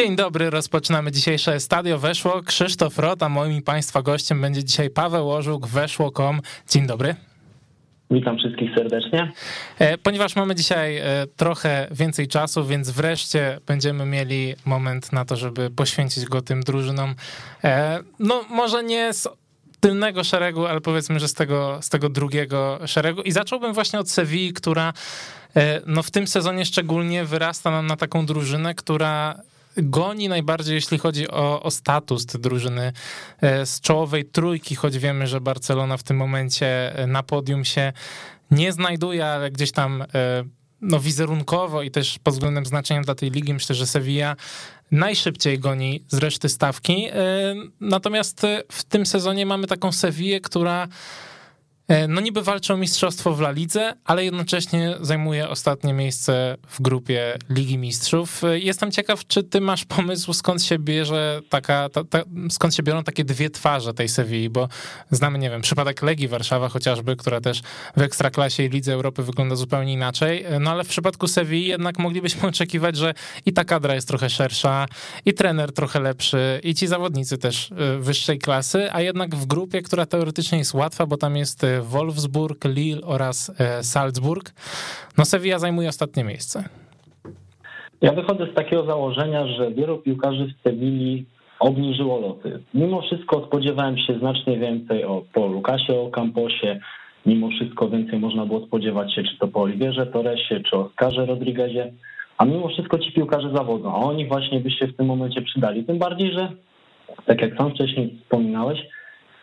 Dzień dobry, rozpoczynamy dzisiejsze Stadio Weszło. Krzysztof Rota, moim i Państwa gościem będzie dzisiaj Paweł Ożuk, weszło.com. Dzień dobry. Witam wszystkich serdecznie. E, ponieważ mamy dzisiaj e, trochę więcej czasu, więc wreszcie będziemy mieli moment na to, żeby poświęcić go tym drużynom. E, no, może nie z tylnego szeregu, ale powiedzmy, że z tego, z tego drugiego szeregu. I zacząłbym właśnie od Sewilli, która no, w tym sezonie szczególnie wyrasta nam na taką drużynę, która goni najbardziej, jeśli chodzi o, o status tej drużyny e, z czołowej trójki, choć wiemy, że Barcelona w tym momencie e, na podium się nie znajduje, ale gdzieś tam e, no, wizerunkowo i też pod względem znaczenia dla tej ligi, myślę, że Sevilla najszybciej goni z reszty stawki. Natomiast w tym sezonie mamy taką Sevillę, która no niby walczy o mistrzostwo w La Lidze, ale jednocześnie zajmuje ostatnie miejsce w grupie Ligi Mistrzów. E, jestem ciekaw, czy ty masz pomysł, skąd się bierze taka, ta, ta, skąd się biorą takie dwie twarze tej Sewilli, bo znamy, nie wiem, przypadek Legii Warszawa chociażby, która też w Ekstraklasie i Lidze Europy wygląda zupełnie inaczej, e, no ale w przypadku Sewilli jednak moglibyśmy oczekiwać, że i ta kadra jest trochę szersza, i trener trochę lepszy, i ci zawodnicy też wyższej klasy, a jednak w grupie, która teoretycznie jest łatwa, bo tam jest Wolfsburg, Lille oraz e, Salzburg. No Sevilla zajmuje ostatnie miejsce. Ja wychodzę z takiego założenia, że wielu piłkarzy w Sewilli obniżyło loty. Mimo wszystko spodziewałem się znacznie więcej o po Lukasie, o Camposie. Mimo wszystko więcej można było spodziewać się czy to po Oliwierze Torresie, czy Oskarze Rodriguezie. A mimo wszystko ci piłkarze zawodzą, a oni właśnie by się w tym momencie przydali. Tym bardziej, że tak jak sam wcześniej wspominałeś,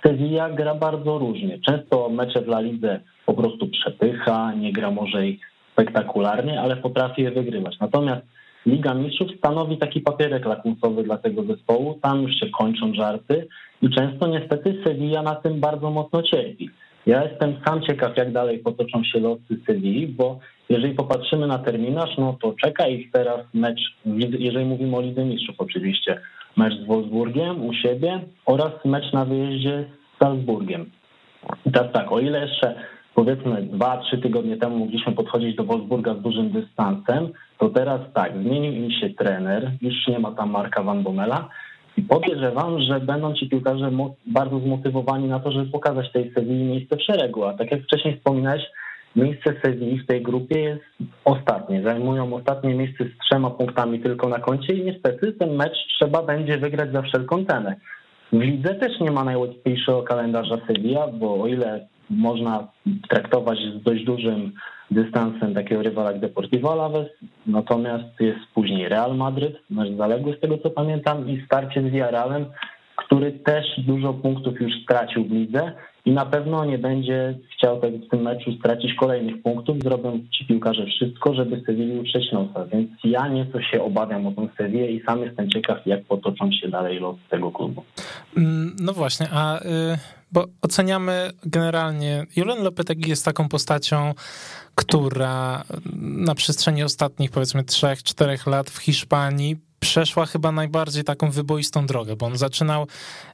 Sevilla gra bardzo różnie. Często mecze w La Lidze po prostu przepycha, nie gra może ich spektakularnie, ale potrafi je wygrywać. Natomiast Liga Mistrzów stanowi taki papierek lakmusowy dla tego zespołu. Tam już się kończą żarty i często niestety Sevilla na tym bardzo mocno cierpi. Ja jestem sam ciekaw, jak dalej potoczą się losy Sewilli, bo jeżeli popatrzymy na terminarz, no to czeka ich teraz mecz, jeżeli mówimy o Lidze Mistrzów oczywiście, mecz z Wolfsburgiem u siebie oraz mecz na wyjeździe z Salzburgiem. I teraz tak, o ile jeszcze powiedzmy dwa, trzy tygodnie temu mogliśmy podchodzić do Wolfsburga z dużym dystansem, to teraz tak, zmienił im się trener, już nie ma tam Marka Van Bommela i podejrzewam, że będą ci piłkarze bardzo zmotywowani na to, żeby pokazać tej Sewilli miejsce w szeregu, a tak jak wcześniej wspominałeś, Miejsce Sewilli w tej grupie jest ostatnie. Zajmują ostatnie miejsce z trzema punktami tylko na koncie i niestety ten mecz trzeba będzie wygrać za wszelką cenę. W lidze też nie ma najłatwiejszego kalendarza Sevilla, bo o ile można traktować z dość dużym dystansem takiego rywala jak Deportivo Alaves, natomiast jest później Real Madryt, mecz zaległy z tego co pamiętam i starcie z Villarrealem, który też dużo punktów już stracił w lidze i na pewno nie będzie chciał tak w tym meczu stracić kolejnych punktów. Zrobią ci piłkarze wszystko, żeby Sewilli utrzeć nosa, więc ja nieco się obawiam o tę Sewillę i sam jestem ciekaw, jak potoczą się dalej los tego klubu. Mm, no właśnie, a y, bo oceniamy generalnie, Julian Lopetegui jest taką postacią, która na przestrzeni ostatnich powiedzmy 3-4 lat w Hiszpanii przeszła chyba najbardziej taką wyboistą drogę, bo on zaczynał,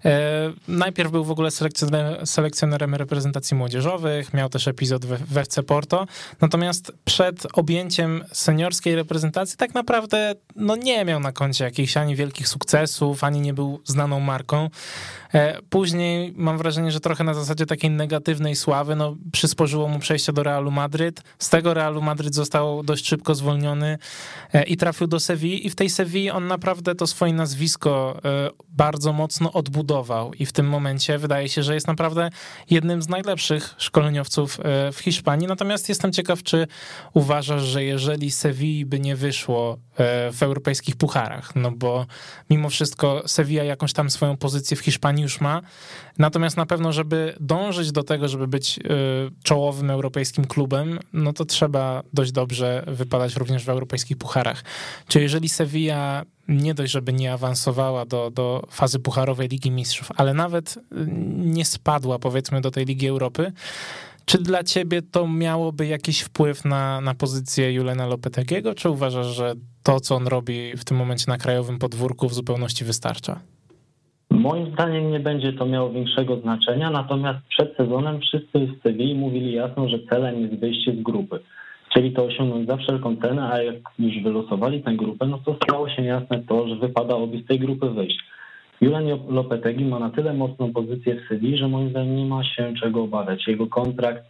e, najpierw był w ogóle selekcjonerem, selekcjonerem reprezentacji młodzieżowych, miał też epizod w, w FC Porto, natomiast przed objęciem seniorskiej reprezentacji tak naprawdę no nie miał na koncie jakichś ani wielkich sukcesów, ani nie był znaną marką. E, później mam wrażenie, że trochę na zasadzie takiej negatywnej sławy, no przysporzyło mu przejście do Realu Madryt, z tego Realu Madryt został dość szybko zwolniony e, i trafił do Sewilli i w tej Sewilli on naprawdę to swoje nazwisko e, bardzo mocno odbudował i w tym momencie wydaje się, że jest naprawdę jednym z najlepszych szkoleniowców e, w Hiszpanii. Natomiast jestem ciekaw, czy uważasz, że jeżeli Sewilli by nie wyszło e, w europejskich pucharach, no bo mimo wszystko Sevilla jakąś tam swoją pozycję w Hiszpanii już ma, natomiast na pewno, żeby dążyć do tego, żeby być czołowym europejskim klubem, no to trzeba dość dobrze wypadać również w europejskich pucharach. Czy jeżeli Sevilla nie dość, żeby nie awansowała do, do fazy pucharowej Ligi Mistrzów, ale nawet y, nie spadła powiedzmy do tej Ligi Europy, czy dla ciebie to miałoby jakiś wpływ na, na pozycję Julena Lopetegiego, czy uważasz, że to, co on robi w tym momencie na krajowym podwórku w zupełności wystarcza? Moim zdaniem nie będzie to miało większego znaczenia, natomiast przed sezonem wszyscy w Sewilli mówili jasno, że celem jest wyjście z grupy. Chcieli to osiągnąć za wszelką cenę, a jak już wylosowali tę grupę, no to stało się jasne to, że wypadałoby z tej grupy wyjść. Julian Lopetegui ma na tyle mocną pozycję w Sewilli, że moim zdaniem nie ma się czego obawiać. Jego kontrakt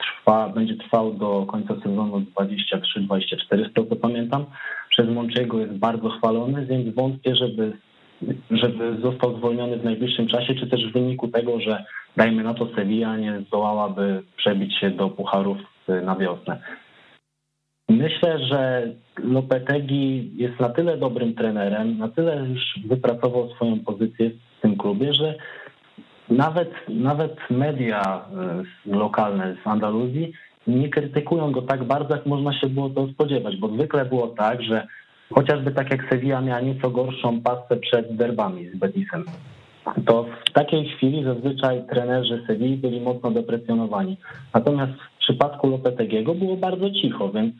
trwa, będzie trwał do końca sezonu 23-24, z tego co pamiętam. Przez Monczego jest bardzo chwalony, więc wątpię, żeby, żeby został zwolniony w najbliższym czasie, czy też w wyniku tego, że dajmy na to Sevilla nie zdołałaby przebić się do pucharów na wiosnę. Myślę, że Lopetegi jest na tyle dobrym trenerem, na tyle już wypracował swoją pozycję w tym klubie, że nawet, nawet media e, lokalne z Andaluzji nie krytykują go tak bardzo, jak można się było to spodziewać, bo zwykle było tak, że chociażby tak jak Sevilla miała nieco gorszą pasę przed derbami z Betisem, to w takiej chwili zazwyczaj trenerzy Sewilli byli mocno depresjonowani. Natomiast w przypadku Lopetegiego było bardzo cicho, więc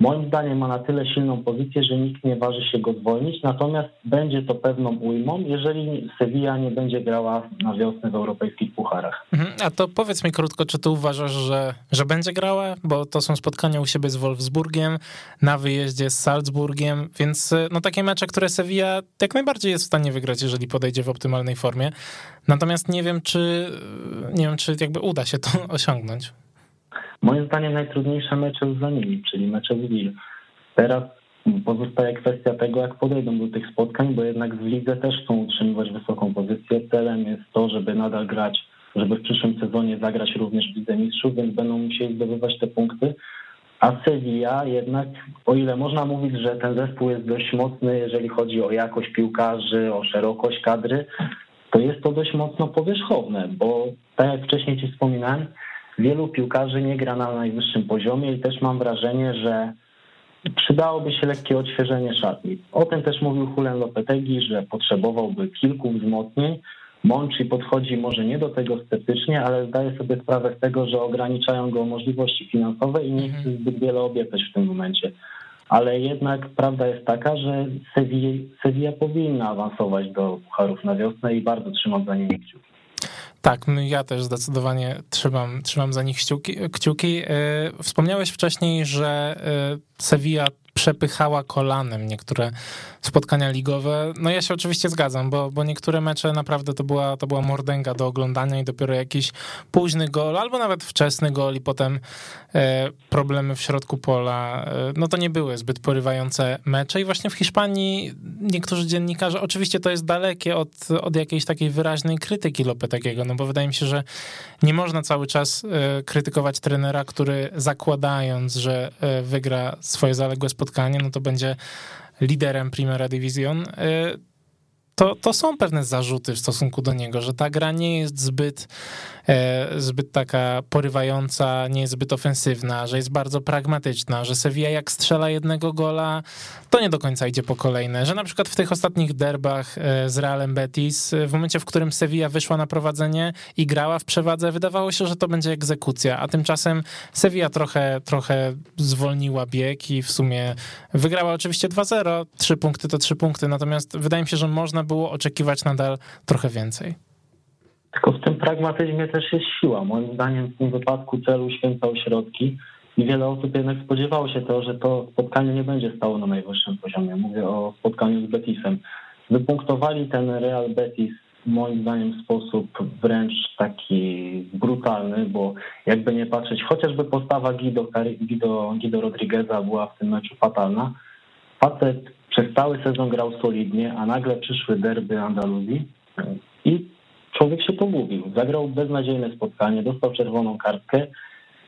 Moim zdaniem ma na tyle silną pozycję, że nikt nie waży się go zwolnić, natomiast będzie to pewną ujmą, jeżeli Sevilla nie będzie grała na wiosnę w europejskich pucharach. Mhm. A to powiedz mi krótko, czy ty uważasz, że, że będzie grała? Bo to są spotkania u siebie z Wolfsburgiem, na wyjeździe z Salzburgiem, więc no takie mecze, które Sevilla jak najbardziej jest w stanie wygrać, jeżeli podejdzie w optymalnej formie. Natomiast nie wiem, czy nie wiem, czy jakby uda się to osiągnąć. Moim zdaniem najtrudniejsze mecze za nimi, czyli mecze w Lille. Teraz pozostaje kwestia tego, jak podejdą do tych spotkań, bo jednak w lidze też chcą utrzymywać wysoką pozycję. Celem jest to, żeby nadal grać, żeby w przyszłym sezonie zagrać również w Lidze Mistrzów, więc będą musieli zdobywać te punkty. A Sevilla jednak, o ile można mówić, że ten zespół jest dość mocny, jeżeli chodzi o jakość piłkarzy, o szerokość kadry, to jest to dość mocno powierzchowne, bo tak jak wcześniej Ci wspominałem, wielu piłkarzy nie gra na najwyższym poziomie i też mam wrażenie, że przydałoby się lekkie odświeżenie szatni. O tym też mówił Julen Lopetegi, że potrzebowałby kilku wzmocnień. Monchi podchodzi może nie do tego sceptycznie, ale zdaje sobie sprawę z tego, że ograniczają go możliwości finansowe i nie chce mhm. zbyt wiele obiecać w tym momencie. Ale jednak prawda jest taka, że Sevilla, Sevilla powinna awansować do pucharów na wiosnę i bardzo trzymam za nimi kciuki. Tak, ja też zdecydowanie trzymam, trzymam za nich kciuki. kciuki. E, wspomniałeś wcześniej, że e, Sevilla przepychała kolanem niektóre spotkania ligowe. No ja się oczywiście zgadzam, bo, bo niektóre mecze naprawdę to była, to była mordęga do oglądania i dopiero jakiś późny gol, albo nawet wczesny gol i potem e, problemy w środku pola, e, no to nie były zbyt porywające mecze i właśnie w Hiszpanii niektórzy dziennikarze, oczywiście to jest dalekie od, od jakiejś takiej wyraźnej krytyki Lopetego, no bo wydaje mi się, że nie można cały czas e, krytykować trenera, który zakładając, że e, wygra swoje zaległe spotkanie, no to będzie liderem Primera Division, y, to, to są pewne zarzuty w stosunku do niego, że ta gra nie jest zbyt zbyt taka porywająca, nie jest zbyt ofensywna, że jest bardzo pragmatyczna, że Sevilla jak strzela jednego gola, to nie do końca idzie po kolejne, że na przykład w tych ostatnich derbach e, z Realem Betis, w momencie, w którym Sevilla wyszła na prowadzenie i grała w przewadze, wydawało się, że to będzie egzekucja, a tymczasem Sevilla trochę, trochę zwolniła bieg i w sumie wygrała oczywiście 2-0, trzy punkty to trzy punkty, natomiast wydaje mi się, że można było oczekiwać nadal trochę więcej. Tylko w tym pragmatyzmie też jest siła. Moim zdaniem w tym wypadku celu święcał środki i wiele osób jednak spodziewało się to, że to spotkanie nie będzie stało na najwyższym poziomie. Mówię o spotkaniu z Betisem. Wypunktowali ten Real Betis moim zdaniem w sposób wręcz taki brutalny, bo jakby nie patrzeć, chociażby postawa Guido, Guido, Guido Rodrigueza była w tym meczu fatalna. Facet przez cały sezon grał solidnie, a nagle przyszły derby Andaluzji i człowiek się pogubił. Zagrał beznadziejne spotkanie, dostał czerwoną kartkę.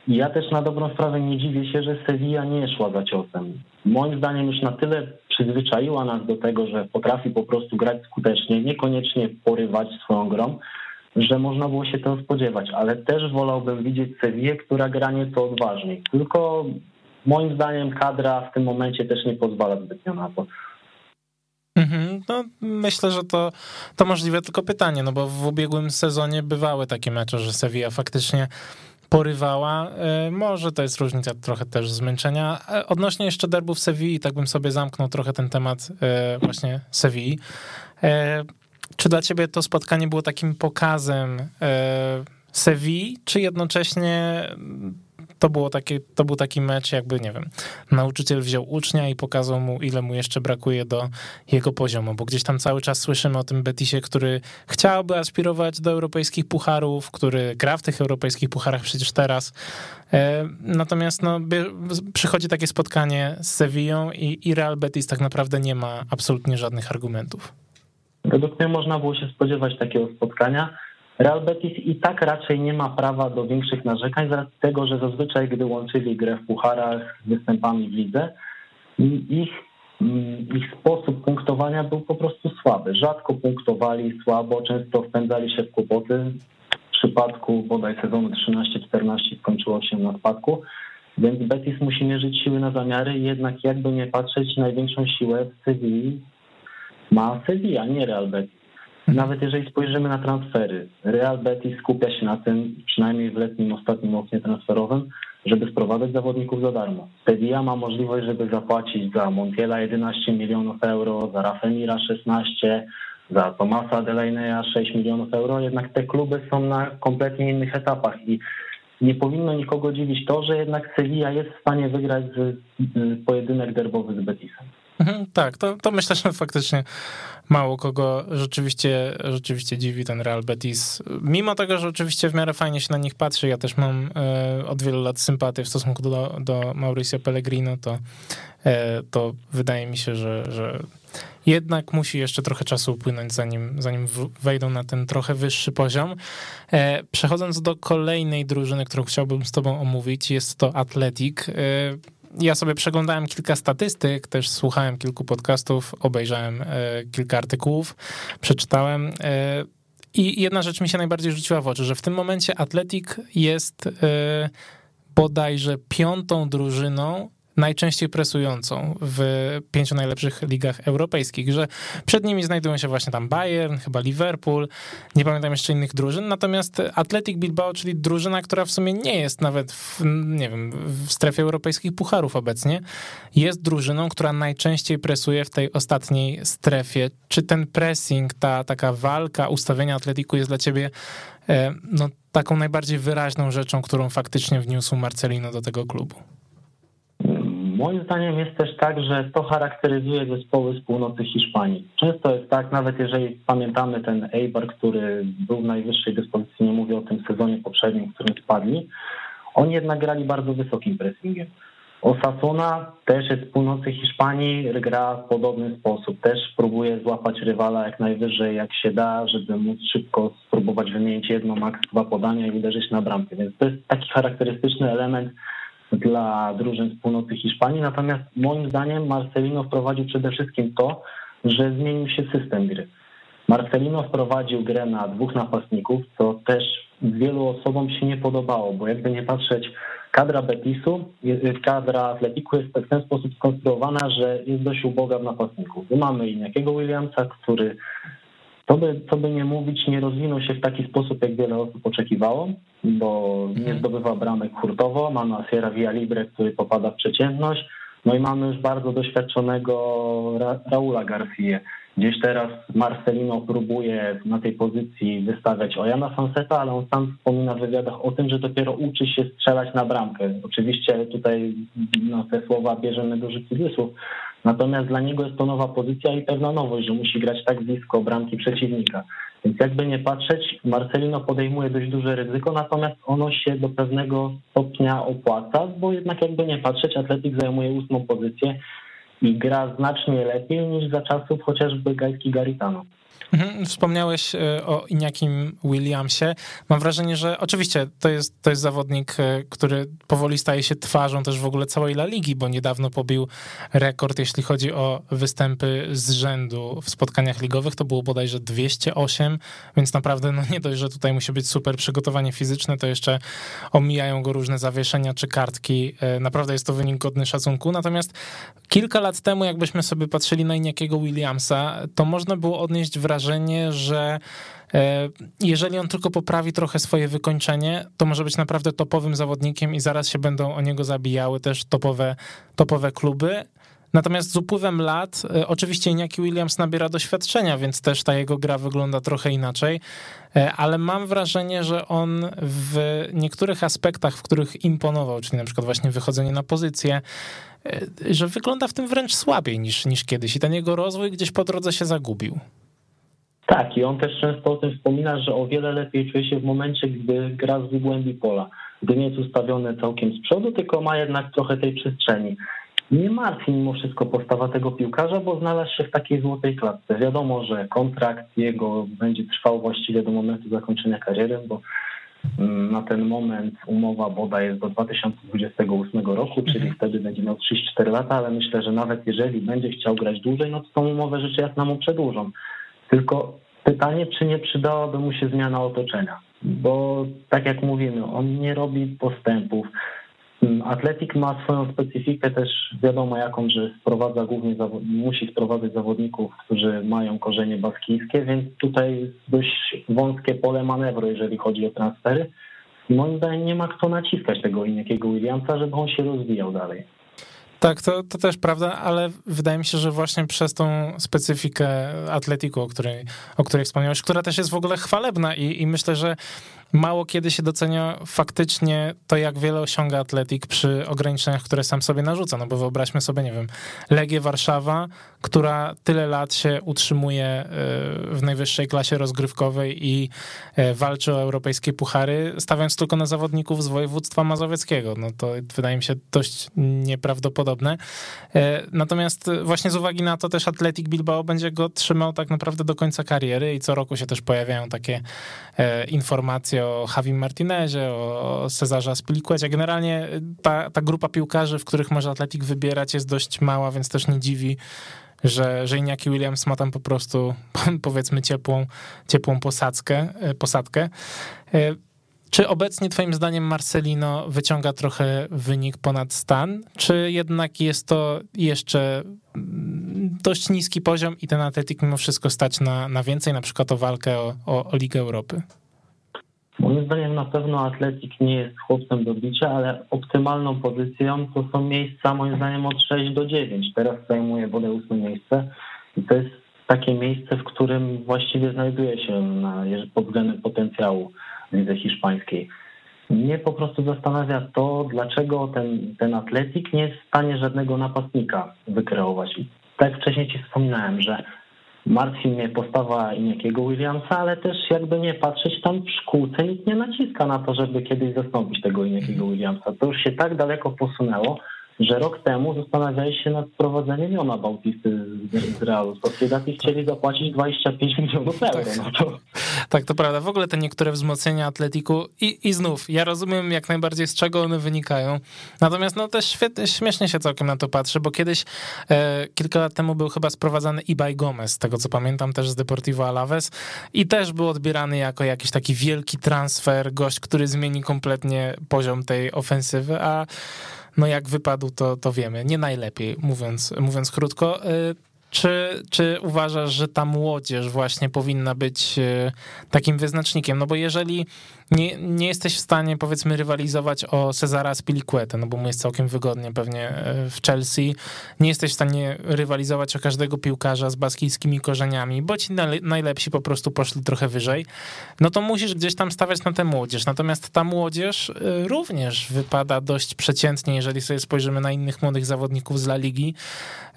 I ja też na dobrą sprawę nie dziwię się, że Sevilla nie szła za ciosem. Moim zdaniem już na tyle przyzwyczaiła nas do tego, że potrafi po prostu grać skutecznie, niekoniecznie porywać swoją grą, że można było się tego spodziewać, ale też wolałbym widzieć Sevillę, która gra nieco odważniej. Tylko moim zdaniem kadra w tym momencie też nie pozwala zbytnio na to. Mhm, no, myślę, że to, to możliwe tylko pytanie, no bo w ubiegłym sezonie bywały takie mecze, że Sevilla faktycznie porywała. E, może to jest różnica trochę też zmęczenia. E, odnośnie jeszcze derbów Sevilla, tak bym sobie zamknął trochę ten temat e, właśnie Sevilla. Czy dla ciebie to spotkanie było takim pokazem Sevilla, czy jednocześnie to, było takie, to był taki mecz, jakby, nie wiem, nauczyciel wziął ucznia i pokazał mu, ile mu jeszcze brakuje do jego poziomu, bo gdzieś tam cały czas słyszymy o tym Betisie, który chciałby aspirować do europejskich pucharów, który gra w tych europejskich pucharach przecież teraz. E, natomiast no, przychodzi takie spotkanie z Sevillą i, i Real Betis tak naprawdę nie ma absolutnie żadnych argumentów. Według mnie można było się spodziewać takiego spotkania. Real Betis i tak raczej nie ma prawa do większych narzekań z racji tego, że zazwyczaj, gdy łączyli grę w pucharach z występami w lidze, ich, ich sposób punktowania był po prostu słaby. Rzadko punktowali słabo, często wpędzali się w kłopoty. W przypadku bodaj sezonu 13-14 skończyło się na spadku, więc Betis musi mierzyć siły na zamiary, jednak jakby nie patrzeć, największą siłę w Sewilli ma Sevilla, nie Real Betis. Nawet jeżeli spojrzymy na transfery, Real Betis skupia się na tym, przynajmniej w letnim ostatnim oknie transferowym, żeby sprowadzać zawodników za darmo. Sevilla ma możliwość, żeby zapłacić za Montiela 11 milionów euro, za Rafemira 16, za Tomasa Delaney'a 6 milionów euro, jednak te kluby są na kompletnie innych etapach i nie powinno nikogo dziwić to, że jednak Sevilla jest w stanie wygrać z, z pojedynek derbowy z Betisem. Mhm, tak, to, to myślę, że faktycznie mało kogo rzeczywiście, rzeczywiście dziwi ten Real Betis. Mimo tego, że oczywiście w miarę fajnie się na nich patrzy, ja też mam e, od wielu lat sympatię w stosunku do, do Mauricio Pellegrino, to, e, to wydaje mi się, że, że jednak musi jeszcze trochę czasu upłynąć, zanim, zanim wejdą na ten trochę wyższy poziom. E, przechodząc do kolejnej drużyny, którą chciałbym z tobą omówić, jest to Atletik ja sobie przeglądałem kilka statystyk, też słuchałem kilku podcastów, obejrzałem e, kilka artykułów, przeczytałem. E, I jedna rzecz mi się najbardziej rzuciła w oczy, że w tym momencie Atletik jest e, bodajże piątą drużyną najczęściej presującą w pięciu najlepszych ligach europejskich, że przed nimi znajdują się właśnie tam Bayern, chyba Liverpool, nie pamiętam jeszcze innych drużyn, natomiast Athletic Bilbao, czyli drużyna, która w sumie nie jest nawet w, nie wiem, w strefie europejskich pucharów obecnie, jest drużyną, która najczęściej presuje w tej ostatniej strefie. Czy ten pressing, ta taka walka, ustawienia Atletiku jest dla ciebie e, no, taką najbardziej wyraźną rzeczą, którą faktycznie wniósł Marcelino do tego klubu? Moim zdaniem jest też tak, że to charakteryzuje zespoły z północy Hiszpanii. Często jest tak, nawet jeżeli pamiętamy ten Eibar, który był w najwyższej dyspozycji, nie mówię o tym sezonie poprzednim, w którym spadli, oni jednak grali bardzo wysokim pressingiem. Osasuna też jest z północy Hiszpanii, gra w podobny sposób. Też próbuje złapać rywala jak najwyżej, jak się da, żeby móc szybko spróbować wymienić jedno, maks dwa podania i uderzyć na bramkę. Więc to jest taki charakterystyczny element dla drużyn z północy Hiszpanii. Natomiast moim zdaniem Marcelino wprowadził przede wszystkim to, że zmienił się system gry. Marcelino wprowadził grę na dwóch napastników, co też wielu osobom się nie podobało, bo jakby nie patrzeć, kadra Betisu, kadra Atletiku jest w ten sposób skonstruowana, że jest dość uboga w napastniku. My mamy Inakiego Williamsa, który to by, co by nie mówić, nie rozwinął się w taki sposób, jak wiele osób oczekiwało, bo nie mhm. zdobywa bramek hurtowo. Mamy Asiera Via Libre, który popada w przeciętność. No i mamy już bardzo doświadczonego Ra Raula Garcia. Gdzieś teraz Marcelino próbuje na tej pozycji wystawiać Ojana Fanseta, ale on sam wspomina w wywiadach o tym, że dopiero uczy się strzelać na bramkę. Oczywiście tutaj no, te słowa bierzemy do cudzysłów, Natomiast dla niego jest to nowa pozycja i pewna nowość, że musi grać tak blisko bramki przeciwnika. Więc jakby nie patrzeć, Marcelino podejmuje dość duże ryzyko, natomiast ono się do pewnego stopnia opłaca, bo jednak jakby nie patrzeć, Atletik zajmuje ósmą pozycję i gra znacznie lepiej niż za czasów chociażby Gajski Garitano. Mhm, wspomniałeś e, o Iniakim Williamsie. Mam wrażenie, że oczywiście to jest, to jest zawodnik, e, który powoli staje się twarzą też w ogóle całej La Ligi, bo niedawno pobił rekord, jeśli chodzi o występy z rzędu w spotkaniach ligowych. To było bodajże 208, więc naprawdę no nie dość, że tutaj musi być super przygotowanie fizyczne, to jeszcze omijają go różne zawieszenia czy kartki. E, naprawdę jest to wynik godny szacunku. Natomiast kilka lat temu, jakbyśmy sobie patrzyli na Iniakiego Williamsa, to można było odnieść wrażenie, że e, jeżeli on tylko poprawi trochę swoje wykończenie, to może być naprawdę topowym zawodnikiem i zaraz się będą o niego zabijały też topowe, topowe kluby. Natomiast z upływem lat, e, oczywiście Iñaki Williams nabiera doświadczenia, więc też ta jego gra wygląda trochę inaczej, e, ale mam wrażenie, że on w niektórych aspektach, w których imponował, czyli na przykład właśnie wychodzenie na pozycję, że wygląda w tym wręcz słabiej niż, niż kiedyś i ten jego rozwój gdzieś po drodze się zagubił. Tak, i on też często o tym wspomina, że o wiele lepiej czuje się w momencie, gdy gra z głębi pola, gdy nie jest ustawiony całkiem z przodu, tylko ma jednak trochę tej przestrzeni nie martwi mimo wszystko postawa tego piłkarza, bo znalazł się w takiej złotej klatce. Wiadomo, że kontrakt jego będzie trwał właściwie do momentu zakończenia kariery, bo mm, na ten moment umowa Boda jest do 2028 roku, czyli mhm. wtedy będzie miał 3-4 lata, ale myślę, że nawet jeżeli będzie chciał grać dłużej, no to tą umowę rzeczy jasna mu przedłużą. Tylko pytanie, czy nie przydałaby mu się zmiana otoczenia, bo tak jak mówimy, on nie robi postępów, Mm, Atletik ma swoją specyfikę też wiadomo jaką, że sprowadza głównie musi sprowadzać zawodników, którzy mają korzenie baskijskie, więc tutaj dość wąskie pole manewru, jeżeli chodzi o transfery. Moim zdaniem nie ma kto naciskać tego Iniakiego Williamsa, żeby on się rozwijał dalej. Tak, to, to też prawda, ale wydaje mi się, że właśnie przez tą specyfikę atletiku, o której, o której wspomniałeś, która też jest w ogóle chwalebna i, i myślę, że mało kiedy się docenia faktycznie to, jak wiele osiąga Atletik przy ograniczeniach, które sam sobie narzuca. No bo wyobraźmy sobie, nie wiem, Legię Warszawa, która tyle lat się utrzymuje e, w najwyższej klasie rozgrywkowej i e, walczy o europejskie puchary, stawiając tylko na zawodników z województwa mazowieckiego. No to wydaje mi się dość nieprawdopodobne. E, natomiast właśnie z uwagi na to też Atletik Bilbao będzie go trzymał tak naprawdę do końca kariery i co roku się też pojawiają takie informacje o Javim Martinezie, o Cezarze Aspilicuecie. Generalnie ta, ta grupa piłkarzy, w których może Atletik wybierać jest dość mała, więc też nie dziwi, że, że Iñaki Williams ma tam po prostu powiedzmy ciepłą, ciepłą posadzkę, e, posadkę. Czy obecnie twoim zdaniem Marcelino wyciąga trochę wynik ponad stan, czy jednak jest to jeszcze mm, dość niski poziom i ten Atletik mimo wszystko stać na, na więcej, na przykład o walkę o, o, o Ligę Europy? Moim zdaniem na pewno Atletik nie jest chłopcem do bicia, ale optymalną pozycją to są miejsca moim zdaniem od 6 do 9. Teraz zajmuje wodę ósme miejsce i to jest takie miejsce, w którym właściwie znajduje się pod względem potencjału lidze hiszpańskiej. Mnie po prostu zastanawia to, dlaczego ten, ten atletik nie jest w stanie żadnego napastnika wykreować. Tak jak wcześniej ci wspominałem, że Martwi mnie postawa Iniakiego Williamsa, ale też jakby nie patrzeć, tam w szkółce nikt nie naciska na to, żeby kiedyś zastąpić tego Iniakiego Williamsa. To już się tak daleko posunęło, że rok temu zastanawiali się nad wprowadzeniem Jona Bautisty z, z Realu Sociedad i chcieli zapłacić 25 milionów euro. Tak. No to... tak, to prawda. W ogóle te niektóre wzmocnienia Atletiku i, i znów, ja rozumiem jak najbardziej z czego one wynikają, natomiast no też świetnie, śmiesznie się całkiem na to patrzy, bo kiedyś e, kilka lat temu był chyba sprowadzany Ibaj Gomez, z tego co pamiętam też z Deportivo Alaves i też był odbierany jako jakiś taki wielki transfer, gość, który zmieni kompletnie poziom tej ofensywy, a no jak wypadł, to, to wiemy. Nie najlepiej, mówiąc, mówiąc krótko. Y, czy, czy uważasz, że ta młodzież właśnie powinna być y, takim wyznacznikiem? No bo jeżeli nie, nie jesteś w stanie, powiedzmy, rywalizować o Cezara Spilicueta, no bo mu jest całkiem wygodnie pewnie e, w Chelsea. Nie jesteś w stanie rywalizować o każdego piłkarza z baskijskimi korzeniami, bo ci najlepsi po prostu poszli trochę wyżej. No to musisz gdzieś tam stawiać na tę młodzież. Natomiast ta młodzież e, również wypada dość przeciętnie, jeżeli sobie spojrzymy na innych młodych zawodników z La Ligi.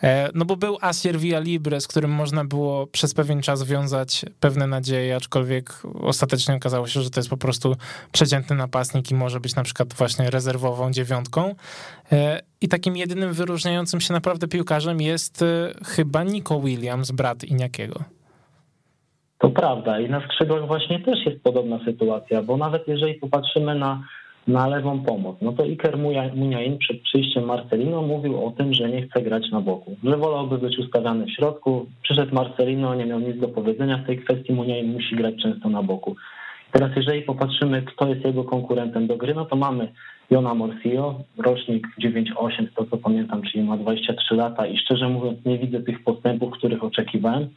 E, no bo był Asier Villa Libre, z którym można było przez pewien czas wiązać pewne nadzieje, aczkolwiek ostatecznie okazało się, że to jest po prostu prostu przeciętny napastnik i może być na przykład właśnie rezerwową dziewiątką. E, I takim jedynym wyróżniającym się naprawdę piłkarzem jest e, chyba Nico Williams, brat Iniakiego. To prawda i na skrzydłach właśnie też jest podobna sytuacja, bo nawet jeżeli popatrzymy na, na lewą pomoc, no to Iker Muniain przed przyjściem Marcelino mówił o tym, że nie chce grać na boku, że wolałby być ustawiany w środku. Przyszedł Marcelino, nie miał nic do powiedzenia w tej kwestii, Muniain musi grać często na boku. Teraz jeżeli popatrzymy, kto jest jego konkurentem do gry, no to mamy Jona Morfio, rocznik 9-8, to co pamiętam, czyli ma 23 lata i szczerze mówiąc nie widzę tych postępów, których oczekiwałem.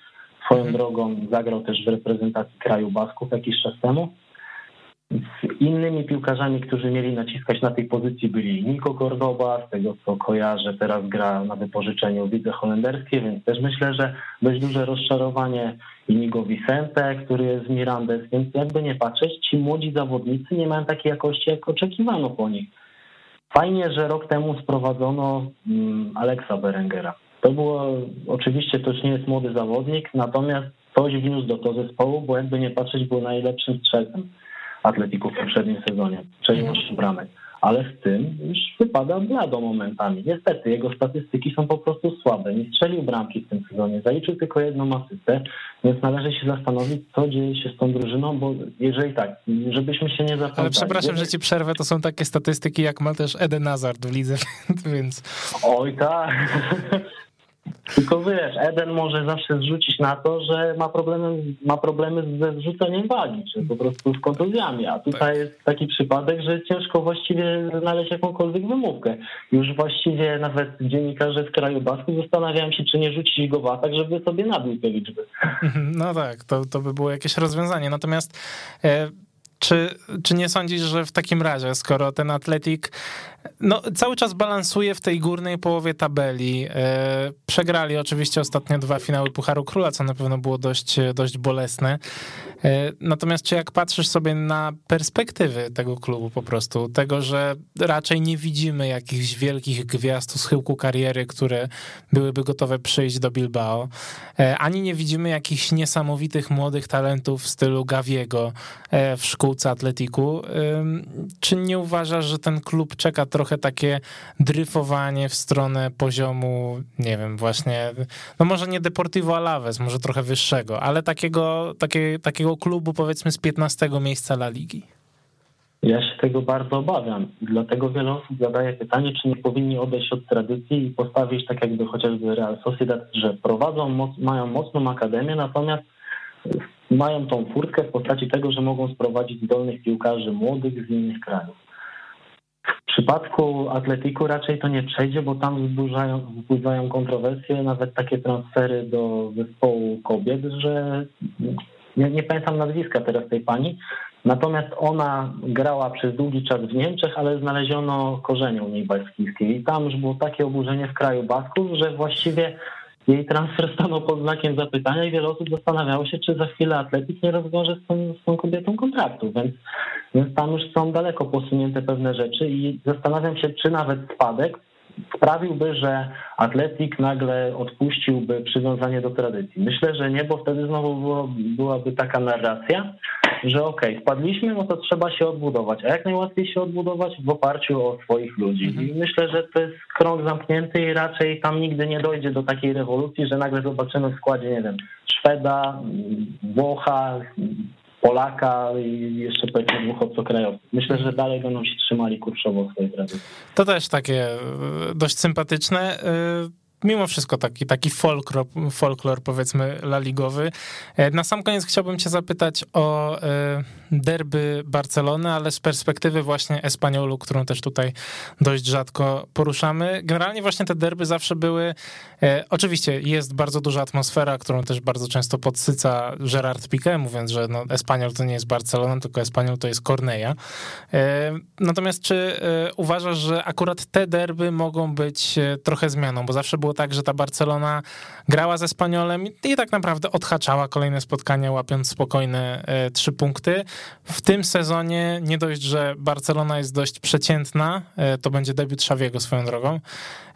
Swoją mhm. drogą zagrał też w reprezentacji kraju Basków jakiś czas temu. Z innymi piłkarzami, którzy mieli naciskać na tej pozycji byli Nico Cordoba, z tego co kojarzę, teraz gra na wypożyczeniu w lidze holenderskiej, więc też myślę, że dość duże rozczarowanie Inigo Vicente, który jest z Mirandes, więc jakby nie patrzeć, ci młodzi zawodnicy nie mają takiej jakości, jak oczekiwano po nich. Fajnie, że rok temu sprowadzono mm, Aleksa Berengera. To było, oczywiście to już nie jest młody zawodnik, natomiast coś wniósł do tego zespołu, bo jakby nie patrzeć, był najlepszym strzelcem Atletiku w poprzednim sezonie, 6 bramek. Ale z tym już wypada blado momentami. Niestety jego statystyki są po prostu słabe. Nie strzelił bramki w tym sezonie, zaliczył tylko jedną asystę, więc należy się zastanowić, co dzieje się z tą drużyną, bo jeżeli tak, żebyśmy się nie zapomnieli. Ale przepraszam, że ci przerwę, to są takie statystyki, jak ma też Eden Hazard w lidze, więc... Oj tak. Tylko wiesz, Eden może zawsze zrzucić na to, że ma problemy, ma problemy ze zrzuceniem wagi, czy po prostu z kontuzjami, a tutaj tak. jest taki przypadek, że ciężko właściwie znaleźć jakąkolwiek wymówkę. Już właściwie nawet dziennikarze z kraju Basku zastanawiają się, czy nie rzucić go w atak, żeby sobie nabił te liczby. No tak, to, to by było jakieś rozwiązanie. Natomiast e, czy, czy nie sądzisz, że w takim razie, skoro ten Atletik no, cały czas balansuje w tej górnej połowie tabeli, e, przegrali oczywiście ostatnio dwa finały Pucharu Króla, co na pewno było dość, dość bolesne. E, natomiast czy jak patrzysz sobie na perspektywy tego klubu po prostu, tego, że raczej nie widzimy jakichś wielkich gwiazd u schyłku kariery, które byłyby gotowe przyjść do Bilbao, e, ani nie widzimy jakichś niesamowitych młodych talentów w stylu Gaviego w szkółce Atletiku, czy nie uważasz, że ten klub czeka trochę takie dryfowanie w stronę poziomu, nie wiem, właśnie, no może nie Deportivo Alaves, może trochę wyższego, ale takiego, takie, takiego klubu powiedzmy z 15 miejsca La Ligi. Ja się tego bardzo obawiam. Dlatego wiele osób zadaje pytanie, czy nie powinni odejść od tradycji i postawić tak jakby chociażby Real Sociedad, że prowadzą, moc, mają mocną akademię, natomiast mają tą furtkę w postaci tego, że mogą sprowadzić zdolnych piłkarzy młodych z innych krajów. W przypadku Atletiku raczej to nie przejdzie, bo tam wzbudzają, wzbudzają kontrowersje, nawet takie transfery do zespołu kobiet, że nie, nie pamiętam nazwiska teraz tej pani, natomiast ona grała przez długi czas w Niemczech, ale znaleziono korzenie u niej baskijskiej i tam już było takie oburzenie w kraju Basków, że właściwie jej transfer stanął pod znakiem zapytania i wiele osób zastanawiało się, czy za chwilę Atletik nie rozwiąże z tą, z tą kobietą kontraktu, więc, więc tam już są daleko posunięte pewne rzeczy i zastanawiam się, czy nawet spadek sprawiłby, że Atletik nagle odpuściłby przywiązanie do tradycji. Myślę, że nie, bo wtedy znowu było, byłaby taka narracja, że okej, okay, spadliśmy, no to trzeba się odbudować. A jak najłatwiej się odbudować? W oparciu o swoich ludzi. Mhm. I myślę, że to jest krąg zamknięty i raczej tam nigdy nie dojdzie do takiej rewolucji, że nagle zobaczymy w składzie, nie wiem, Szweda, Włocha, Polaka i jeszcze powiedzmy dwóch obcokrajowców. Myślę, że dalej będą się trzymali kurczowo swojej tradycji. To też takie e, dość sympatyczne. E, mimo wszystko taki, taki folklor, folklor powiedzmy laligowy. E, na sam koniec chciałbym cię zapytać o e, derby Barcelony, ale z perspektywy właśnie Espaniolu, którą też tutaj dość rzadko poruszamy. Generalnie właśnie te derby zawsze były, e, oczywiście jest bardzo duża atmosfera, którą też bardzo często podsyca Gerard Piqué, mówiąc, że no, Espaniol to nie jest Barcelona, tylko Espaniol to jest Corneja. Natomiast czy uważasz, że akurat te derby mogą być trochę zmianą, bo zawsze było było tak, że ta Barcelona grała ze Spaniolem i tak naprawdę odhaczała kolejne spotkania, łapiąc spokojne e, trzy punkty. W tym sezonie nie dość, że Barcelona jest dość przeciętna, e, to będzie debiut Xaviego swoją drogą,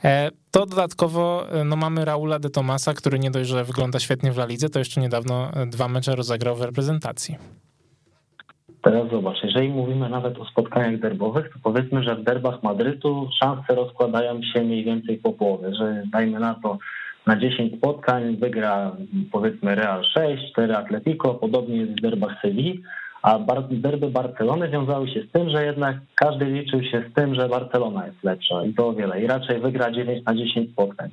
e, to dodatkowo no, mamy Raula de Tomasa, który nie dość, że wygląda świetnie w La Lidze, to jeszcze niedawno dwa mecze rozegrał w reprezentacji. Teraz zobacz, jeżeli mówimy nawet o spotkaniach derbowych, to powiedzmy, że w derbach Madrytu szanse rozkładają się mniej więcej po połowie, że dajmy na to na 10 spotkań wygra powiedzmy Real 6, 4 Atletico, podobnie jest w derbach Sewilli, a derby Barcelony wiązały się z tym, że jednak każdy liczył się z tym, że Barcelona jest lepsza i to o wiele. I raczej wygra 9 na 10 spotkań.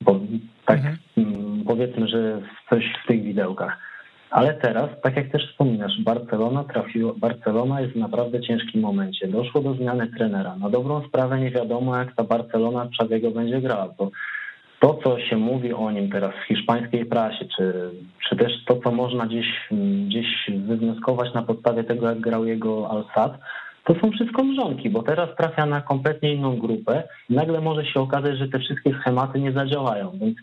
Bo tak mhm. Mm, powiedzmy, że coś w tych widełkach. Ale teraz, tak jak też wspominasz, Barcelona trafiło, Barcelona jest w naprawdę ciężkim momencie. Doszło do zmiany trenera. Na dobrą sprawę nie wiadomo, jak ta Barcelona Czawiego będzie grała, bo to, co się mówi o nim teraz w hiszpańskiej prasie, czy, czy też to, co można gdzieś, gdzieś wywnioskować na podstawie tego, jak grał jego Al-Sad, to są wszystko mrzonki, bo teraz trafia na kompletnie inną grupę i nagle może się okazać, że te wszystkie schematy nie zadziałają. Więc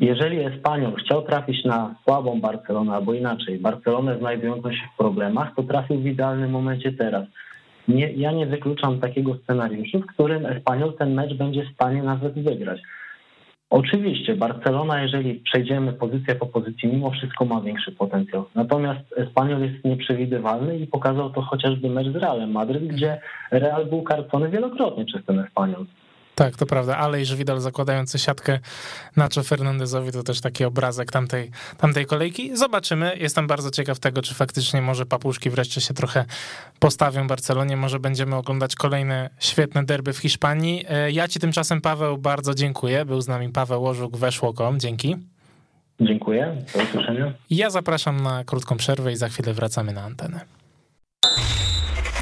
jeżeli Espaniol chciał trafić na słabą Barcelonę, albo inaczej, Barcelonę znajdującą się w problemach, to trafił w idealnym momencie teraz. Nie, ja nie wykluczam takiego scenariuszu, w którym Espaniol ten mecz będzie w stanie nawet wygrać. Oczywiście Barcelona, jeżeli przejdziemy pozycję po pozycji, mimo wszystko ma większy potencjał. Natomiast Espaniol jest nieprzewidywalny i pokazał to chociażby mecz z Realem Madryt, gdzie Real był karcony wielokrotnie przez ten Espaniol. Tak, to prawda, ale i Widal zakładający siatkę Nacho Fernandezowi to też taki obrazek tamtej, tamtej kolejki. Zobaczymy, jestem bardzo ciekaw tego, czy faktycznie może papuszki wreszcie się trochę postawią Barcelonie, może będziemy oglądać kolejne świetne derby w Hiszpanii. E, ja ci tymczasem, Paweł, bardzo dziękuję. Był z nami Paweł Łożuk, weszło.com. Dzięki. Dziękuję, do usłyszenia. Ja zapraszam na krótką przerwę i za chwilę wracamy na antenę.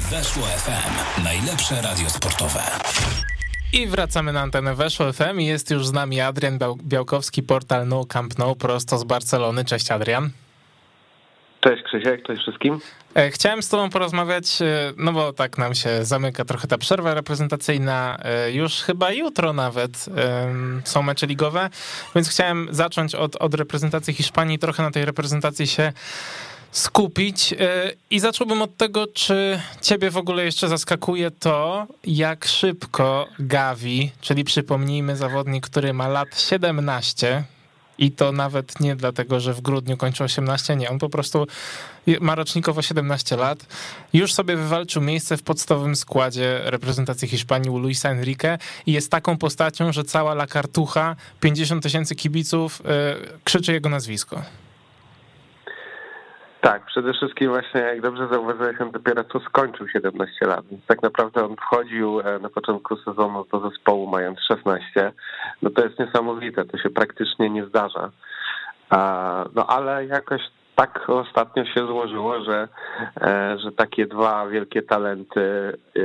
Weszło FM, najlepsze radio sportowe. I wracamy na antenę Weszło FM i jest już z nami Adrian Białkowski, portal No Camp No, prosto z Barcelony. Cześć Adrian. Cześć Krzysiek, cześć wszystkim. E, chciałem z tobą porozmawiać, e, no bo tak nam się zamyka trochę ta przerwa reprezentacyjna, e, już chyba jutro nawet są mecze ligowe, więc chciałem zacząć od, od reprezentacji Hiszpanii, trochę na tej reprezentacji się skupić. E, I zacząłbym od tego, czy ciebie w ogóle jeszcze zaskakuje to, jak szybko Gavi, czyli przypomnijmy zawodnik, który ma lat 17, i to nawet nie dlatego, że w grudniu kończy 18, nie, on po prostu ma rocznikowo 17 lat. Już sobie wywalczył miejsce w podstawowym składzie reprezentacji Hiszpanii u Luisa Enrique i jest taką postacią, że cała La Cartucha, 50 tysięcy kibiców yy, krzyczy jego nazwisko. Tak, przede wszystkim właśnie, jak dobrze zauważyłeś, on dopiero co skończył 17 lat. Więc tak naprawdę on wchodził e, na początku sezonu do zespołu mając 16. No to jest niesamowite, to się praktycznie nie zdarza. No ale jakoś tak ostatnio się złożyło, że, e, że takie dwa wielkie talenty e,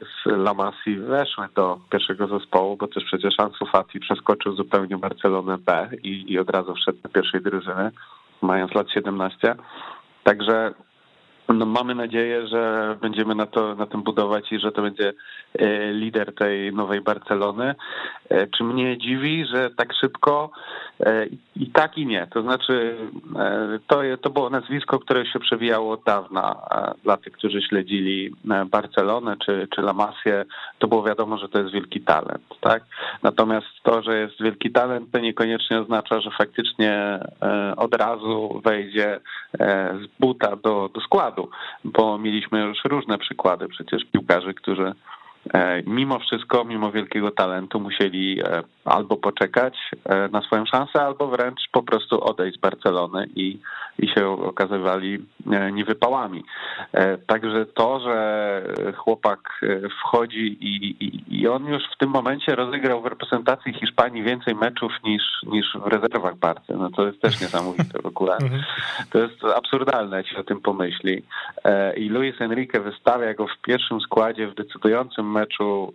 z La Masi weszły do pierwszego zespołu, bo też przecież Ansu Fati przeskoczył zupełnie Barcelonę B i, i od razu wszedł do pierwszej drużyny mając lat 17. Także no mamy nadzieję, że będziemy na, to, na tym budować i że to będzie e, lider tej nowej Barcelony. E, czy mnie dziwi, że tak szybko? E, I tak i nie. To znaczy, to, to było nazwisko, które się przewijało od dawna dla tych, którzy śledzili Barcelonę czy, czy La Masię. To było wiadomo, że to jest wielki talent. tak? Natomiast to, że jest wielki talent, to niekoniecznie oznacza, że faktycznie od razu wejdzie z buta do, do składu składu, bo mieliśmy już różne przykłady przecież piłkarzy, którzy mimo wszystko, mimo wielkiego talentu musieli e, albo poczekać e, na swoją szansę, albo wręcz po prostu odejść z Barcelony i, i się okazywali niewypałami. Także to, że chłopak wchodzi i, i, i on już w tym momencie rozegrał w reprezentacji Hiszpanii więcej meczów niż, niż w rezerwach Barcy, no to jest też niesamowite w ogóle. Mhm. To jest absurdalne, jak się o tym pomyśli. I Luis Enrique wystawia go w pierwszym składzie w decydującym meczu,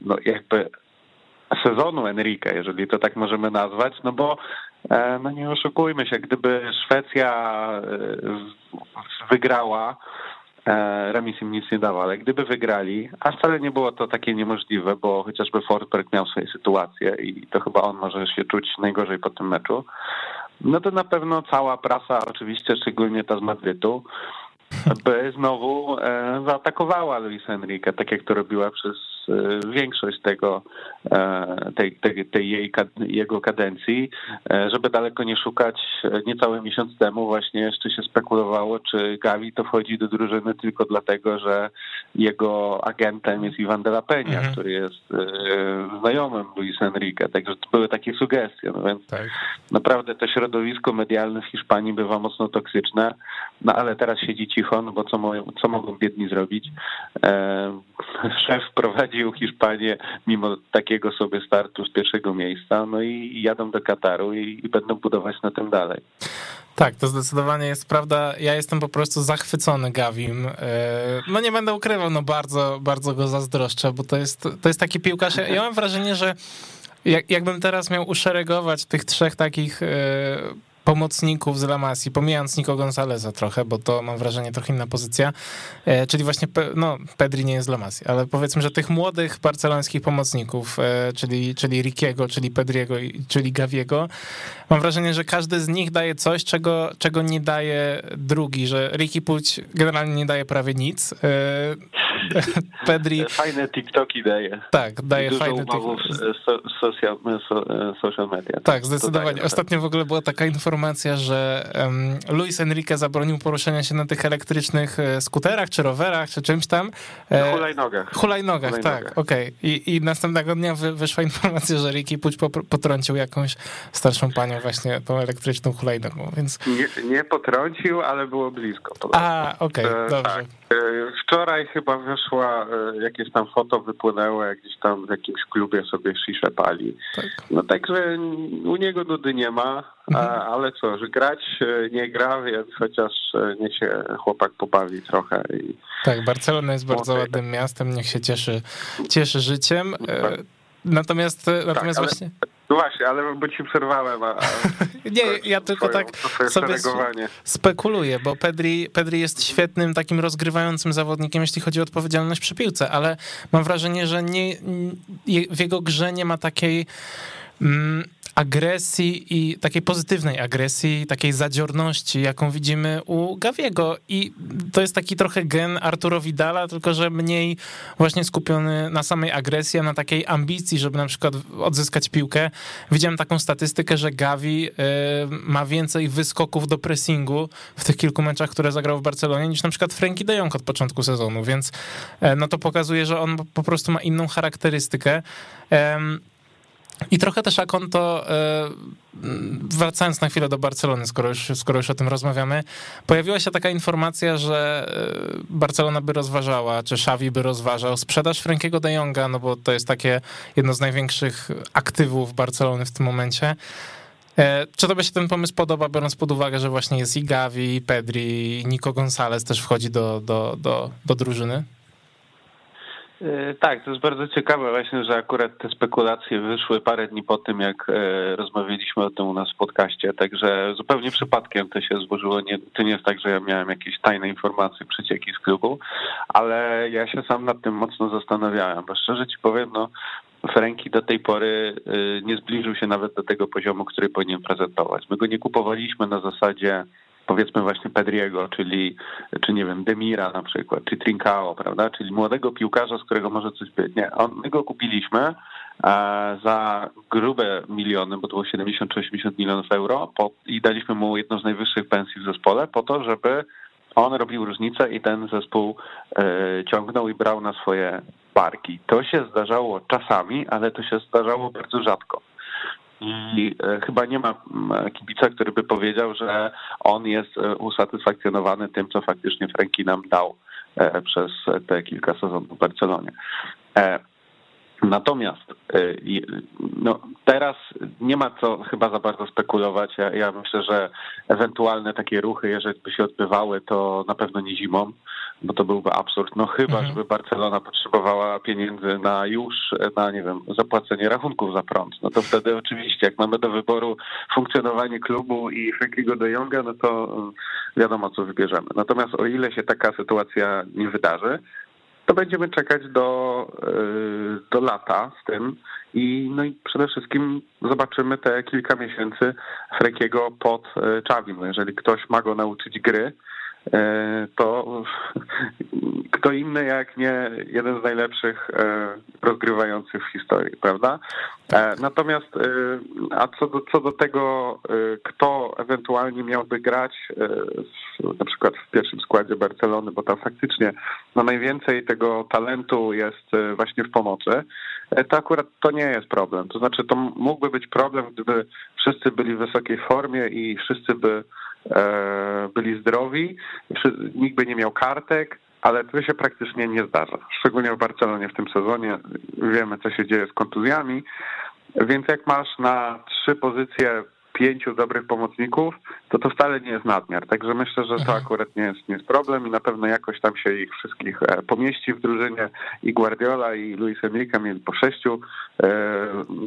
no jakby sezonu Enrique, jeżeli to tak możemy nazwać, no bo e, no nie oszukujmy się, gdyby Szwecja e, wygrała, e, remis im nic nie dawał, ale gdyby wygrali, a wcale nie było to takie niemożliwe, bo chociażby Forsberg miał swoje sytuacje i to chyba on może się czuć najgorzej po tym meczu, no to na pewno cała prasa, oczywiście szczególnie ta z Madrytu, by znowu zaatakowała Luis Enrique, tak jak to robiła przez E, większość tego, e, tej, tej, tej jej, jego kadencji, e, żeby daleko nie szukać. Niecały miesiąc temu właśnie jeszcze się spekulowało, czy Gavi to wchodzi do drużyny tylko dlatego, że jego agentem jest Ivan de la Peña, mhm. który jest znajomym Luis Enrique, także to były takie sugestie, no więc tak. naprawdę to środowisko medialne w Hiszpanii bywa mocno toksyczne, no ale teraz siedzi cicho, no bo co, co mogą biedni zrobić? Szef prowadzi prowadził Hiszpanię mimo takiego sobie startu z pierwszego miejsca, no i jadą do Kataru i, i będą budować na tym dalej. Tak, to zdecydowanie jest prawda. Ja jestem po prostu zachwycony Gawim. E, no nie będę ukrywał, no bardzo, bardzo go zazdroszczę, bo to jest, to jest taki piłkarz. Ja mam wrażenie, że Jak, jakbym teraz miał uszeregować tych trzech takich pomocników z Lamasji, pomijając Nico Gonzaleza trochę, bo to mam wrażenie trochę inna pozycja, e, czyli właśnie, no Pedri nie jest z Lamasji, ale powiedzmy, że tych młodych barcelońskich pomocników, e, czyli, czyli Rikiego, czyli Pedriego, czyli Gaviego, mam wrażenie, że każdy z nich daje coś, czego, czego nie daje drugi, że Ricky Puć generalnie nie daje prawie nic. E, Pedri... Fajne TikToki daje. Tak, daje Dużo fajne TikToki. So, social, so, social media. Tak, zdecydowanie. Ostatnio w ogóle była taka informacja, że um, Luis Enrique zabronił poruszania się na tych elektrycznych e, skuterach, czy rowerach, czy czymś tam. E, hulajnogach. Hulajnogach, tak, okej. Okay. I, I następnego dnia wy, wyszła informacja, że Ricky Puć potrącił jakąś starszą panią właśnie tą elektryczną hulajnogą, więc... Nie, nie potrącił, ale było blisko. A, okej, okay, dobrze. Tak. E, wczoraj chyba wyszła, e, jakieś tam foto wypłynęło, jak gdzieś tam w jakimś klubie sobie sziszę pali. Tak. No także u niego nudy nie ma, mhm. ale co, że grać e, nie gra, więc chociaż niech się chłopak pobawi trochę. I... Tak, Barcelona jest bardzo ładnym miastem, niech się cieszy, cieszy życiem. Natomiast, tak, natomiast ale... No właśnie, ale bo ci przerwałem. A, nie, ja tylko swoją, tak sobie spekuluję, bo Pedri, Pedri jest świetnym takim rozgrywającym zawodnikiem, jeśli chodzi o odpowiedzialność przy piłce, ale mam wrażenie, że nie, w jego grze nie ma takiej mm, agresji i takiej pozytywnej agresji, takiej zadziorności, jaką widzimy u Gawiego. I to jest taki trochę gen Arturo Vidala, tylko że mniej właśnie skupiony na samej agresji, a na takiej ambicji, żeby na przykład odzyskać piłkę. Widziałem taką statystykę, że Gavi y, ma więcej wyskoków do pressingu w tych kilku meczach, które zagrał w Barcelonie, niż na przykład Frankie de Jong od początku sezonu, więc e, no to pokazuje, że on po prostu ma inną charakterystykę. I trochę też Akonto, e, wracając na chwilę do Barcelony, skoro już, skoro już o tym rozmawiamy, pojawiła się taka informacja, że e, Barcelona by rozważała, czy Xavi by rozważał sprzedaż Frankiego de Jonga, no bo to jest takie jedno z największych aktywów Barcelony w tym momencie. E, czy tobie się ten pomysł podoba, biorąc pod uwagę, że właśnie jest i Gavi, i Pedri, i Nico Gonzalez też wchodzi do, do, do, do drużyny? E, tak, to jest bardzo ciekawe właśnie, że akurat te spekulacje wyszły parę dni po tym, jak e, rozmawialiśmy o tym u nas w podcaście, także zupełnie przypadkiem to się złożyło. Nie, to nie jest tak, że ja miałem jakieś tajne informacje, przecieki z klubu, ale ja się sam nad tym mocno zastanawiałem, bo szczerze ci powiem, no Franki do tej pory e, nie zbliżył się nawet do tego poziomu, który powinien prezentować. My go nie kupowaliśmy na zasadzie powiedzmy właśnie Pedriego, czyli, czy nie wiem, Demira na przykład, czy Trincao, prawda, czyli młodego piłkarza, z którego może coś być. Nie, on, my go kupiliśmy e, za grube miliony, bo to było 70 czy 80 milionów euro po, i daliśmy mu jedną z najwyższych pensji w zespole po to, żeby on robił różnicę i ten zespół e, ciągnął i brał na swoje barki. To się zdarzało czasami, ale to się zdarzało bardzo rzadko. I e, chyba nie ma kibica, który by powiedział, że on jest e, usatysfakcjonowany tym, co faktycznie Franki nam dał e, przez te kilka sezonów w Barcelonie. Natomiast no, teraz nie ma co chyba za bardzo spekulować. Ja, ja, myślę, że ewentualne takie ruchy, jeżeli by się odbywały, to na pewno nie zimą bo to byłby absurd. No chyba, mhm. żeby Barcelona potrzebowała pieniędzy na już, na nie wiem, zapłacenie rachunków za prąd. No to wtedy oczywiście, jak mamy do wyboru funkcjonowanie klubu i Frankiego de Jonga, no to wiadomo, co wybierzemy. Natomiast o ile się taka sytuacja nie wydarzy, to będziemy czekać do, y, do lata z tym i, no i przede wszystkim zobaczymy te kilka miesięcy Frankiego pod Czawim. No jeżeli ktoś ma go nauczyć gry, E, to kto inny jak nie jeden z najlepszych e, rozgrywających w historii, prawda? E, natomiast a co do, co do tego, kto ewentualnie miałby grać na przykład w pierwszym składzie Barcelony, bo tam faktycznie no najwięcej tego talentu jest właśnie w pomocy, to akurat to nie jest problem. To znaczy to mógłby być problem, gdyby wszyscy byli w wysokiej formie i wszyscy by E, byli zdrowi, nikt by nie miał kartek, ale to się praktycznie nie zdarza. Szczególnie w Barcelonie w tym sezonie wiemy, co się dzieje z kontuzjami, więc jak masz na trzy pozycje pięciu dobrych pomocników, to to wcale nie jest nadmiar. Także myślę, że to akurat nie jest, nie jest problem i na pewno jakoś tam się ich wszystkich e, pomieści w drużynie. I Guardiola i Luis Enrique mieli po sześciu e,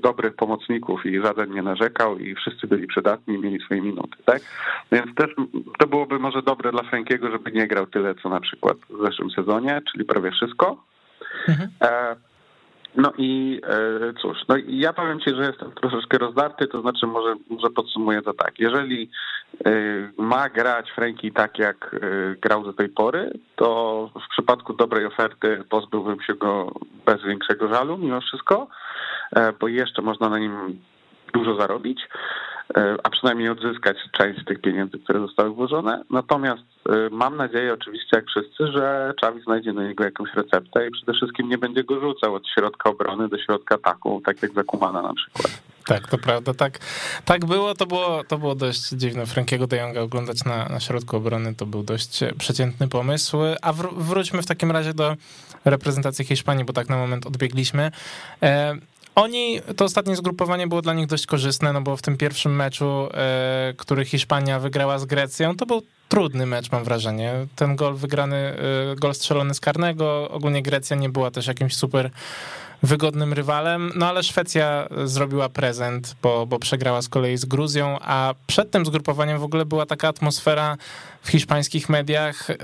dobrych pomocników i żaden nie narzekał i wszyscy byli przydatni i mieli swoje minuty, tak? Więc też to byłoby może dobre dla Frankiego, żeby nie grał tyle, co na przykład w zeszłym sezonie, czyli prawie wszystko. Mhm. E, no i e, cóż, no ja powiem Ci, że jestem troszeczkę rozdarty, to znaczy może, może podsumuję to tak. Jeżeli e, ma grać Franki tak, jak e, grał do tej pory, to w przypadku dobrej oferty pozbyłbym się go bez większego żalu mimo wszystko, bo jeszcze można na nim dużo zarobić. E, a przynajmniej odzyskać część tych pieniędzy, które zostały włożone. Natomiast e, mam nadzieję oczywiście, jak wszyscy, że Czawi znajdzie na niego jakąś receptę i przede wszystkim nie będzie go rzucał od środka obrony do środka ataku, tak jak Zakumana na przykład. Tak, to prawda, tak, tak było, to było, to było dość dziwne. Frankiego de Jonga oglądać na, na środku obrony to był dość przeciętny pomysł, a wr wróćmy w takim razie do reprezentacji Hiszpanii, bo tak na moment odbiegliśmy. E, oni, to ostatnie zgrupowanie było dla nich dość korzystne, no bo w tym pierwszym meczu, e, który Hiszpania wygrała z Grecją, to był trudny mecz, mam wrażenie. Ten gol wygrany, e, gol strzelony z karnego, ogólnie Grecja nie była też jakimś super wygodnym rywalem, no ale Szwecja zrobiła prezent, bo, bo przegrała z kolei z Gruzją, a przed tym zgrupowaniem w ogóle była taka atmosfera w hiszpańskich mediach y,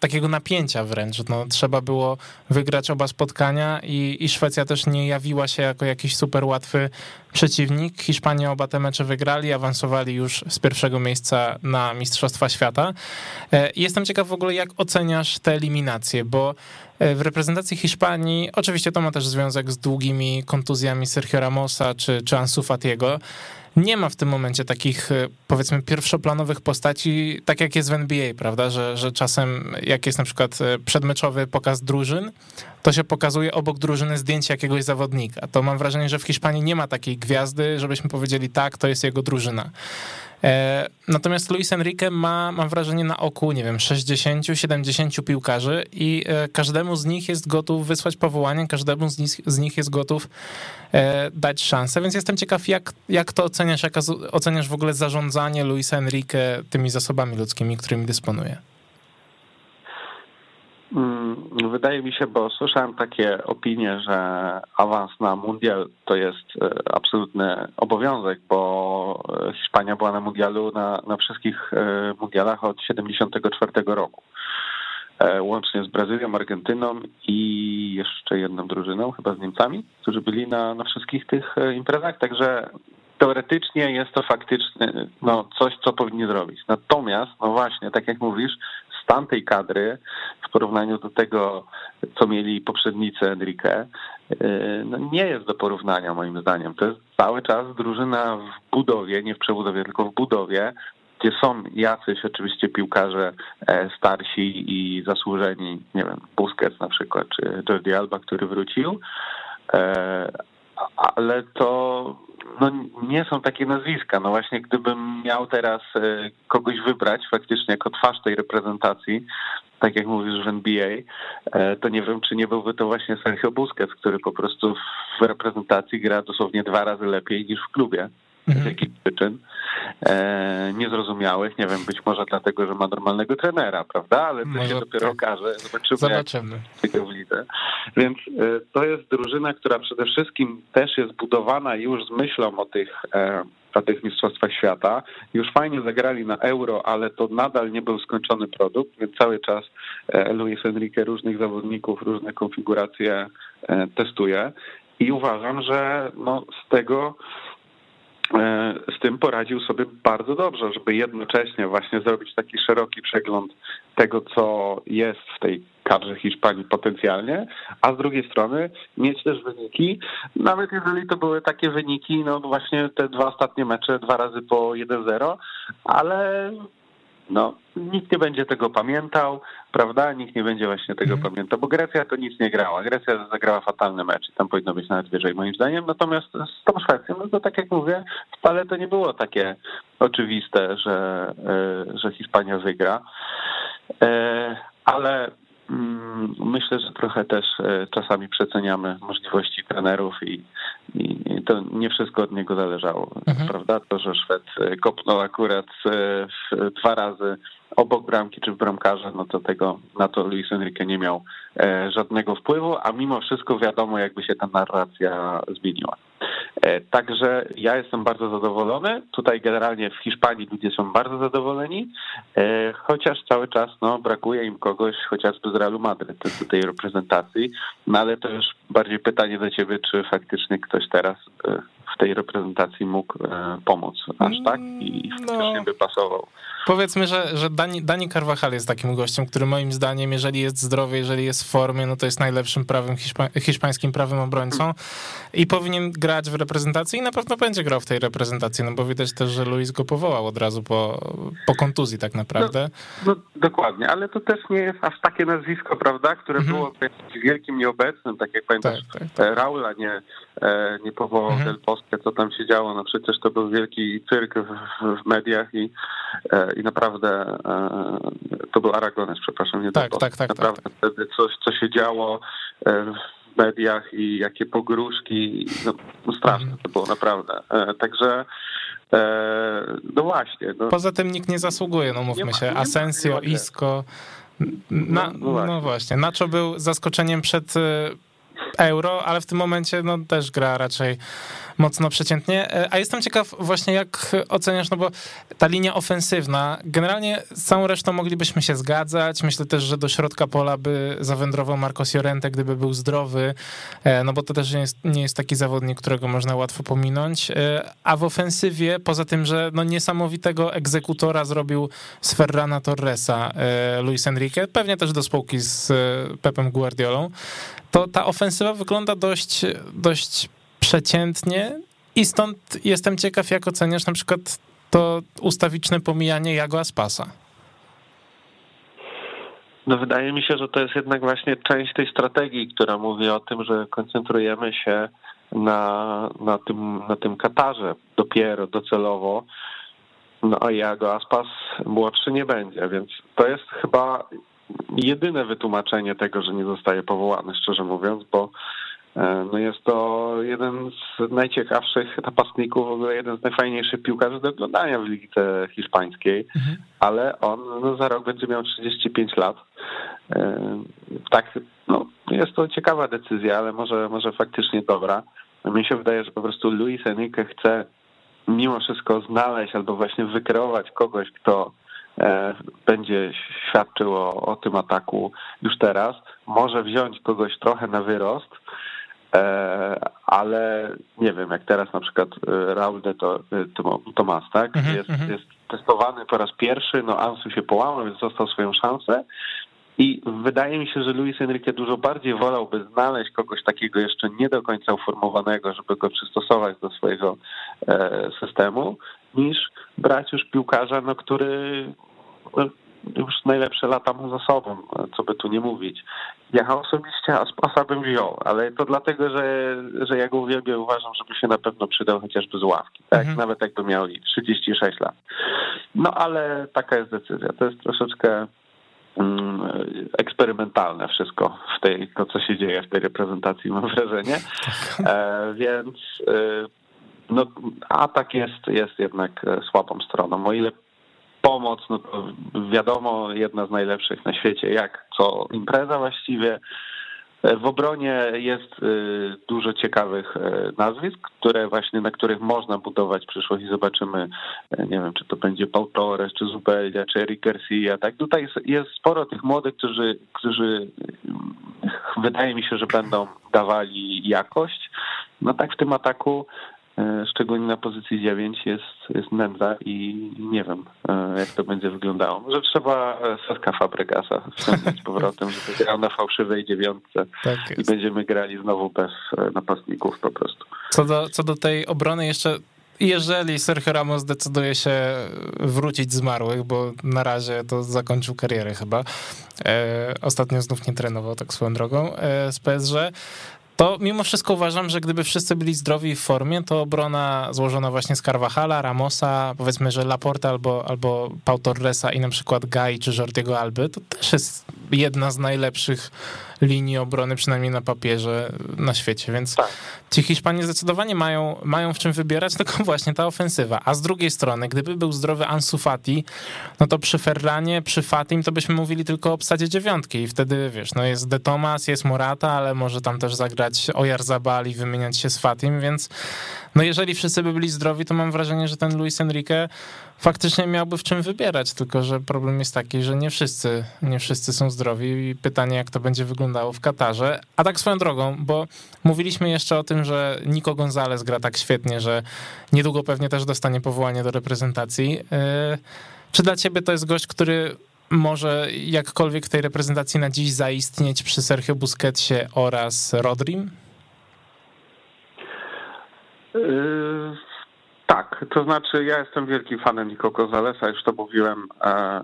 takiego napięcia wręcz. No, trzeba było wygrać oba spotkania i, i Szwecja też nie jawiła się jako jakiś super łatwy przeciwnik. Hiszpania oba te mecze wygrali, awansowali już z pierwszego miejsca na Mistrzostwa Świata. E, jestem ciekaw w ogóle, jak oceniasz te eliminacje, bo e, w reprezentacji Hiszpanii, oczywiście to ma też związek z długimi kontuzjami Sergio Ramosa czy, czy Ansu Fatiego, nie ma w tym momencie takich, e, powiedzmy, pierwszoplanowych postaci, tak jak jest w NBA, prawda? Że, że czasem, jak jest na przykład e, przedmeczowy pokaz drużyn, to się pokazuje obok drużyny zdjęcie jakiegoś zawodnika. To mam wrażenie, że w Hiszpanii nie ma takiej gwiazdy, żebyśmy powiedzieli tak, to jest jego drużyna. E, natomiast Luis Enrique ma, mam wrażenie, na oku, nie wiem, 60-70 piłkarzy i e, każdemu z nich jest gotów wysłać powołanie, każdemu z nich, z nich jest gotów e, dać szansę, więc jestem ciekaw, jak, jak to oceniasz, jak oceniasz w ogóle zarządzanie Luisa Enrique tymi zasobami ludzkimi, którymi dysponuje? Mm, wydaje mi się, bo słyszałem takie opinie, że awans na mundial to jest e, absolutny obowiązek, bo Hiszpania była na mundialu na, na wszystkich e, mundialach od 1974 roku. E, łącznie z Brazylią, Argentyną i jeszcze jedną drużyną, chyba z Niemcami, którzy byli na, na wszystkich tych imprezach. Także teoretycznie jest to faktycznie no, coś, co powinni zrobić. Natomiast, no właśnie, tak jak mówisz, stan tej kadry porównaniu do tego, co mieli poprzednicy Enrique, y, no nie jest do porównania moim zdaniem. To jest cały czas drużyna w budowie, nie w przebudowie, tylko w budowie, gdzie są jacyś oczywiście piłkarze e, starsi i zasłużeni, nie wiem, Busquets na przykład, czy Jordi Alba, który wrócił, e, ale to no, nie są takie nazwiska. No właśnie, gdybym miał teraz e, kogoś wybrać faktycznie jako twarz tej reprezentacji, tak jak mówisz w NBA, e, to nie wiem, czy nie byłby to właśnie Sergio Busquets, który po prostu w reprezentacji gra dosłownie dwa razy lepiej niż w klubie mhm. z jakichś przyczyn niezrozumiałych. Nie wiem, być może dlatego, że ma normalnego trenera, prawda? Ale to może się dopiero tak. okaże. Zobaczymy, Zobaczymy. jak w lidze. Więc e, to jest drużyna, która przede wszystkim też jest budowana już z myślą o tych e, o tych mistrzostwach świata. Już fajnie zagrali na euro, ale to nadal nie był skończony produkt, więc cały czas e, Luis Enrique różnych zawodników, różne konfiguracje e, testuje. I uważam, że no, z tego E, z tym poradził sobie bardzo dobrze, żeby jednocześnie właśnie zrobić taki szeroki przegląd tego, co jest w tej kadrze Hiszpanii potencjalnie, a z drugiej strony mieć też wyniki, nawet jeżeli to były takie wyniki, no właśnie te dwa ostatnie mecze, dwa razy po 1-0, ale no, nikt nie będzie tego pamiętał, prawda? Nikt nie będzie właśnie tego mm. pamiętał, bo Grecja to nic nie grała. Grecja zagrała fatalny mecz i tam powinno być nawet wyżej moim zdaniem. Natomiast z tą Szwecją, no to tak jak mówię, wcale to nie było takie oczywiste, że, e, że Hiszpania wygra. E, ale myślę, że trochę też e, czasami przeceniamy możliwości trenerów i i to nie wszystko od niego zależało, mhm. prawda? To, że Szwed kopnął akurat dwa razy obok bramki czy w bramkarze, no to tego na to Luis Enrique nie miał e, żadnego wpływu, a mimo wszystko wiadomo, jakby się ta narracja zmieniła. E, także ja jestem bardzo zadowolony. Tutaj generalnie w Hiszpanii ludzie są bardzo zadowoleni, e, chociaż cały czas no, brakuje im kogoś chociażby z Realu Madryt do tej reprezentacji. No ale to już bardziej pytanie do ciebie, czy faktycznie ktoś teraz e, w tej reprezentacji mógł pomóc aż tak i no. faktycznie no. by pasował. Powiedzmy, że, że Dani, Dani Carvajal jest takim gościem, który moim zdaniem, jeżeli jest zdrowy, jeżeli jest w formie, no to jest najlepszym prawym hiszpa hiszpańskim prawym obrońcą i powinien grać w reprezentacji i na pewno będzie grał w tej reprezentacji, no bo widać też, że Luis go powołał od razu po, po kontuzji tak naprawdę. No, no dokładnie, ale to też nie jest aż takie nazwisko, prawda, które mhm. było wielkim nieobecnym, tak jak pamiętasz, tak, tak. E, Raula nie, e, nie powołał mhm. Del Bosque, co tam się działo, no przecież to był wielki cyrk w, w mediach i, e, i naprawdę to był Aragones, przepraszam, nie tak, tak, tak, tak, Naprawdę tak, wtedy coś, co się działo w mediach i jakie pogróżki, no, no straszne mhm. to było naprawdę. Także no właśnie. No. Poza tym nikt nie zasługuje, no mówmy się. Asensio, Isco. Na, no, no, właśnie. no właśnie. Nacho był zaskoczeniem przed euro, ale w tym momencie no, też gra raczej mocno przeciętnie. E, a jestem ciekaw właśnie jak oceniasz, no bo ta linia ofensywna, generalnie z całą resztą moglibyśmy się zgadzać. Myślę też, że do środka pola by zawędrował Marcos Llorente, gdyby był zdrowy, e, no bo to też nie jest, nie jest taki zawodnik, którego można łatwo pominąć. E, a w ofensywie, poza tym, że no niesamowitego egzekutora zrobił z Ferrana Torresa Luis Enrique, pewnie też do spółki z Pepem Guardiolą, to ta ofensywa wygląda dość, dość przeciętnie i stąd jestem ciekaw, jak oceniasz na przykład to ustawiczne pomijanie Jago Aspasa. No wydaje mi się, że to jest jednak właśnie część tej strategii, która mówi o tym, że koncentrujemy się na, na, tym, na tym Katarze dopiero docelowo, no a Jago Aspas młodszy nie będzie, więc to jest chyba jedyne wytłumaczenie tego, że nie zostaje powołany, szczerze mówiąc, bo no jest to jeden z najciekawszych napastników, w ogóle jeden z najfajniejszych piłkarzy do oglądania w Lidze Hiszpańskiej, mhm. ale on no, za rok będzie miał 35 lat. E, tak, no, jest to ciekawa decyzja, ale może, może faktycznie dobra. Mi się wydaje, że po prostu Luis Enrique chce mimo wszystko znaleźć albo właśnie wykreować kogoś, kto E, będzie świadczył o, o tym ataku już teraz. Może wziąć kogoś trochę na wyrost, e, ale nie wiem, jak teraz na przykład e, Raul de Tomas, tak? Mhm, jest, mhm. jest testowany po raz pierwszy, no Ansu się połamał, więc dostał swoją szansę. I wydaje mi się, że Luis Enrique dużo bardziej wolałby znaleźć kogoś takiego jeszcze nie do końca uformowanego, żeby go przystosować do swojego systemu, niż brać już piłkarza, no, który no, już najlepsze lata ma za sobą, co by tu nie mówić. Ja osobiście Aspasa bym wziął, ale to dlatego, że, że ja go uwielbiam uważam, żeby się na pewno przydał chociażby z ławki, tak? Mhm. Nawet jakby miał 36 lat. No ale taka jest decyzja. To jest troszeczkę mm, eksperymentalne wszystko w tej, to co się dzieje w tej reprezentacji, mam wrażenie. E, więc e, no, atak jest, jest jednak e, słabą stroną. O ile pomoc, no to wiadomo, jedna z najlepszych na świecie, jak co impreza właściwie. E, w obronie jest e, dużo ciekawych nazwisk, które właśnie, na których można budować przyszłość i zobaczymy, nie wiem, czy to będzie Paul Torres, czy Zubelia, czy Eric Garcia, tak? Tutaj jest, sporo tych młodych, którzy, którzy wydaje mi się, że będą dawali jakość. No tak w tym ataku E, szczególnie na pozycji 9 jest, jest nędza i nie wiem, e, jak to będzie wyglądało. Może trzeba e, Seska Fabregasa wciągnąć powrotem, żeby grał na fałszywej dziewiątce tak i będziemy grali znowu bez napastników po prostu. Co do, co do tej obrony jeszcze jeżeli Sergio Ramos zdecyduje się wrócić z zmarłych, bo na razie to zakończył karierę chyba, e, ostatnio znów nie trenował tak swoją drogą e, z PSG, to mimo wszystko uważam, że gdyby wszyscy byli zdrowi w formie, to obrona złożona właśnie z Carvajala, Ramosa, powiedzmy, że Laporta albo, albo Pau Torresa i na przykład Gai czy Jordiego Alby, to też jest jedna z najlepszych linii obrony, przynajmniej na papierze, na świecie, więc tak. ci Hiszpanie zdecydowanie mają, mają w czym wybierać, tylko właśnie ta ofensywa. A z drugiej strony, gdyby był zdrowy Ansu Fati, no to przy Ferranie, przy Fatim to byśmy mówili tylko o obsadzie dziewiątki i wtedy, wiesz, no jest De Tomas, jest Morata, ale może tam też zagrać Ojar Zabal i wymieniać się z Fatim, więc no jeżeli wszyscy by byli zdrowi, to mam wrażenie, że ten Luis Enrique faktycznie miałby w czym wybierać, tylko że problem jest taki, że nie wszyscy, nie wszyscy są zdrowi i pytanie, jak to będzie wyglądało w Katarze. A tak swoją drogą, bo mówiliśmy jeszcze o tym, że Nico Gonzalez gra tak świetnie, że niedługo pewnie też dostanie powołanie do reprezentacji. E, czy dla ciebie to jest gość, który może jakkolwiek w tej reprezentacji na dziś zaistnieć przy Sergio Busquetsie oraz Rodrim? Yy, tak, to znaczy ja jestem wielkim fanem Nico Gonzalesa, już to mówiłem e,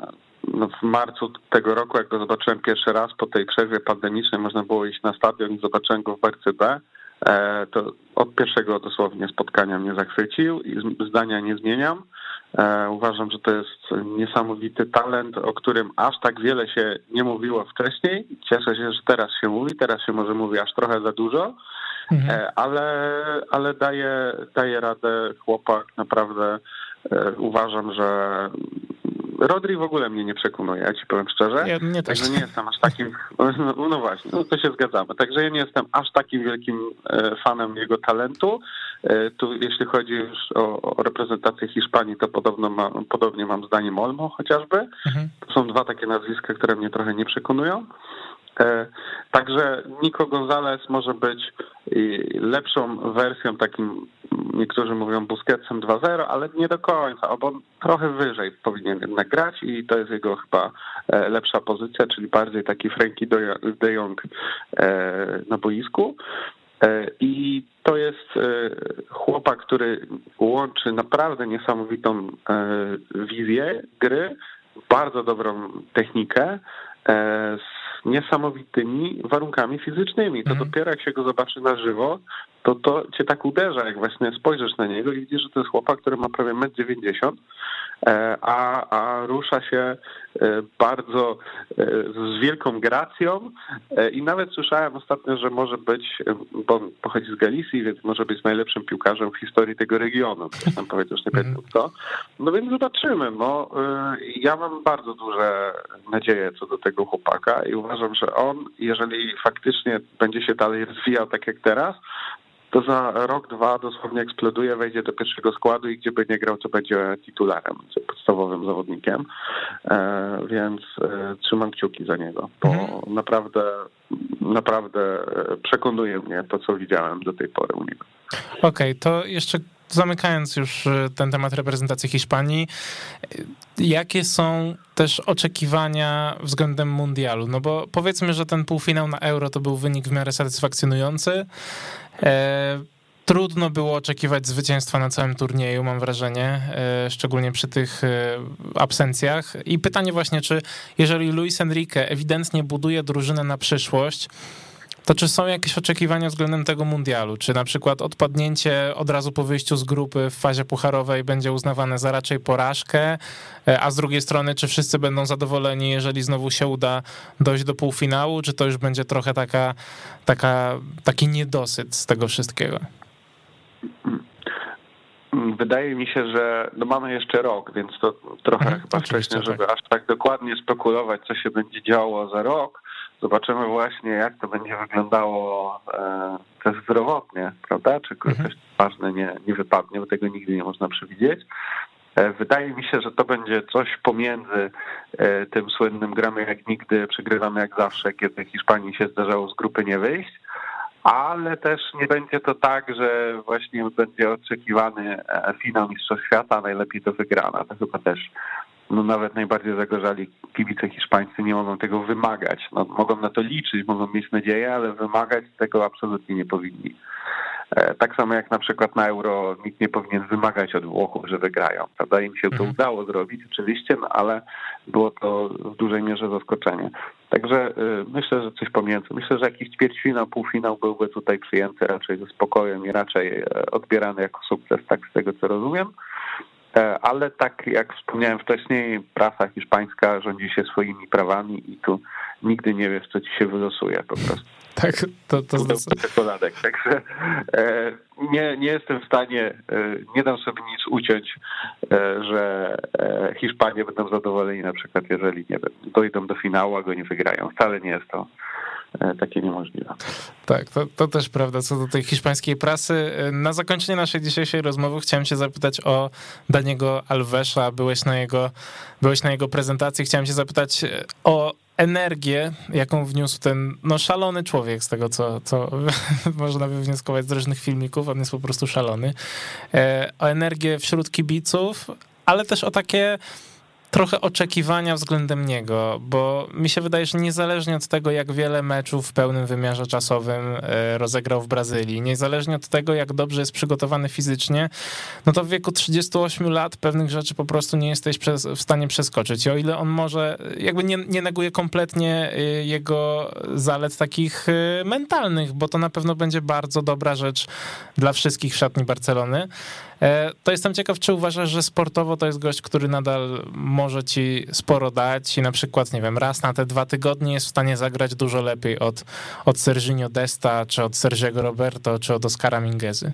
no w marcu tego roku, jak go zobaczyłem pierwszy raz po tej przerwie pandemicznej, można było iść na stadion i zobaczyłem go w Barcy B. E, to od pierwszego dosłownie spotkania mnie zachwycił i zdania nie zmieniam. E, uważam, że to jest niesamowity talent, o którym aż tak wiele się nie mówiło wcześniej. Cieszę się, że teraz się mówi, teraz się może mówi aż trochę za dużo. Mhm. E, ale, ale daje, daje radę chłopak, naprawdę e, uważam, że Rodri w ogóle mnie nie przekonuje, ja ci powiem szczerze. Ja, mnie Także nie jestem aż takim, no, no, właśnie, no to się zgadzamy. Także ja nie jestem aż takim wielkim e, fanem jego talentu. Tu jeśli chodzi już o, o reprezentację Hiszpanii, to podobno ma, podobnie mam zdanie Molmo chociażby. Mhm. To są dwa takie nazwiska, które mnie trochę nie przekonują. E, także Nico Gonzalez może być lepszą wersją, takim niektórzy mówią Busquetsem 2.0, ale nie do końca, bo on trochę wyżej powinien jednak grać i to jest jego chyba e, lepsza pozycja, czyli bardziej taki Frankie de Jong e, na boisku. I to jest chłopak, który łączy naprawdę niesamowitą wizję gry, bardzo dobrą technikę z niesamowitymi warunkami fizycznymi. To mhm. dopiero jak się go zobaczy na żywo, to to cię tak uderza, jak właśnie spojrzysz na niego i widzisz, że to jest chłopak, który ma prawie 1,90 m, e, a, a rusza się e, bardzo e, z wielką gracją i nawet słyszałem ostatnio, że może być, bo pochodzi z Galicji, więc może być najlepszym piłkarzem w historii tego regionu. Ktoś tam powiedział, że nie pamiętam mhm. kto. No więc zobaczymy. No, ja mam bardzo duże nadzieje co do tego chłopaka i uważam, że on, jeżeli faktycznie będzie się dalej rozwijał tak jak teraz, to za rok, dwa dosłownie eksploduje, wejdzie do pierwszego składu i gdzie by nie grał, to będzie titularem, będzie podstawowym zawodnikiem. E, więc e, trzymam kciuki za niego, bo mhm. naprawdę, naprawdę e, przekonuje mnie to, co widziałem do tej pory u niego. Okej, okay, to jeszcze zamykając już ten temat reprezentacji Hiszpanii, jakie są też oczekiwania względem mundialu? No bo powiedzmy, że ten półfinał na Euro to był wynik w miarę satysfakcjonujący. E, trudno było oczekiwać zwycięstwa na całym turnieju, mam wrażenie, e, szczególnie przy tych e, absencjach. I pytanie właśnie, czy jeżeli Luis Enrique ewidentnie buduje drużynę na przyszłość, to czy są jakieś oczekiwania względem tego mundialu? Czy na przykład odpadnięcie od razu po wyjściu z grupy w fazie pucharowej będzie uznawane za raczej porażkę, e, a z drugiej strony, czy wszyscy będą zadowoleni, jeżeli znowu się uda dojść do półfinału, czy to już będzie trochę taka, taka, taki niedosyt z tego wszystkiego? Wydaje mi się, że no mamy jeszcze rok, więc to trochę mhm, chyba wcześniej, żeby tak. aż tak dokładnie spekulować, co się będzie działo za rok. Zobaczymy właśnie, jak to będzie wyglądało e, też zdrowotnie, prawda? Czy mhm. coś ważne nie, nie wypadnie, bo tego nigdy nie można przewidzieć. E, wydaje mi się, że to będzie coś pomiędzy e, tym słynnym gramy jak nigdy, przegrywamy jak zawsze, kiedy Hiszpanii się zdarzało z grupy nie wyjść, ale też nie będzie to tak, że właśnie będzie oczekiwany finał Mistrzostw Świata, najlepiej to wygrana. To chyba też no nawet najbardziej zagorzali kibice hiszpańscy nie mogą tego wymagać. No, mogą na to liczyć, mogą mieć nadzieję, ale wymagać tego absolutnie nie powinni. E, tak samo jak na przykład na Euro nikt nie powinien wymagać od Włochów, że wygrają. Prawda? Im się to mhm. udało zrobić oczywiście, no ale było to w dużej mierze zaskoczenie. Także myślę, że coś pomiędzy. Myślę, że jakiś ćwierćfinał, półfinał byłby tutaj przyjęty raczej ze spokojem i raczej odbierany jako sukces, tak z tego co rozumiem. Ale tak jak wspomniałem wcześniej, prasa hiszpańska rządzi się swoimi prawami i tu nigdy nie wiesz, co ci się wylosuje po prostu. Tak, to, to czekoladek. Także e, nie, nie jestem w stanie, e, nie dam sobie nic uciąć, e, że e, Hiszpanie będą zadowoleni na przykład, jeżeli nie wiem, dojdą do finału, a go nie wygrają. Wcale nie jest to e, takie niemożliwe. Tak, to, to też prawda co do tej hiszpańskiej prasy. E, na zakończenie naszej dzisiejszej rozmowy chciałem się zapytać o Daniego Alvesa. Byłeś na jego, byłeś na jego prezentacji. Chciałem się zapytać o energię, jaką wniósł ten no, szalony człowiek, z tego co, co można wywnioskować z różnych filmików, on jest po prostu szalony, e, o energię wśród kibiców, ale też o takie trochę oczekiwania względem niego, bo mi się wydaje, że niezależnie od tego, jak wiele meczów w pełnym wymiarze czasowym e, rozegrał w Brazylii, niezależnie od tego, jak dobrze jest przygotowany fizycznie, no to w wieku 38 lat pewnych rzeczy po prostu nie jesteś w stanie przeskoczyć. I o ile on może, jakby nie, nie neguje kompletnie e, jego zalet takich e, mentalnych, bo to na pewno będzie bardzo dobra rzecz dla wszystkich w szatni Barcelony, to jestem ciekaw, czy uważasz, że sportowo to jest gość, który nadal może ci sporo dać i na przykład, nie wiem, raz na te dwa tygodnie jest w stanie zagrać dużo lepiej od, od Serginio Desta, czy od Sergiego Roberto, czy od Oscara Mingezy?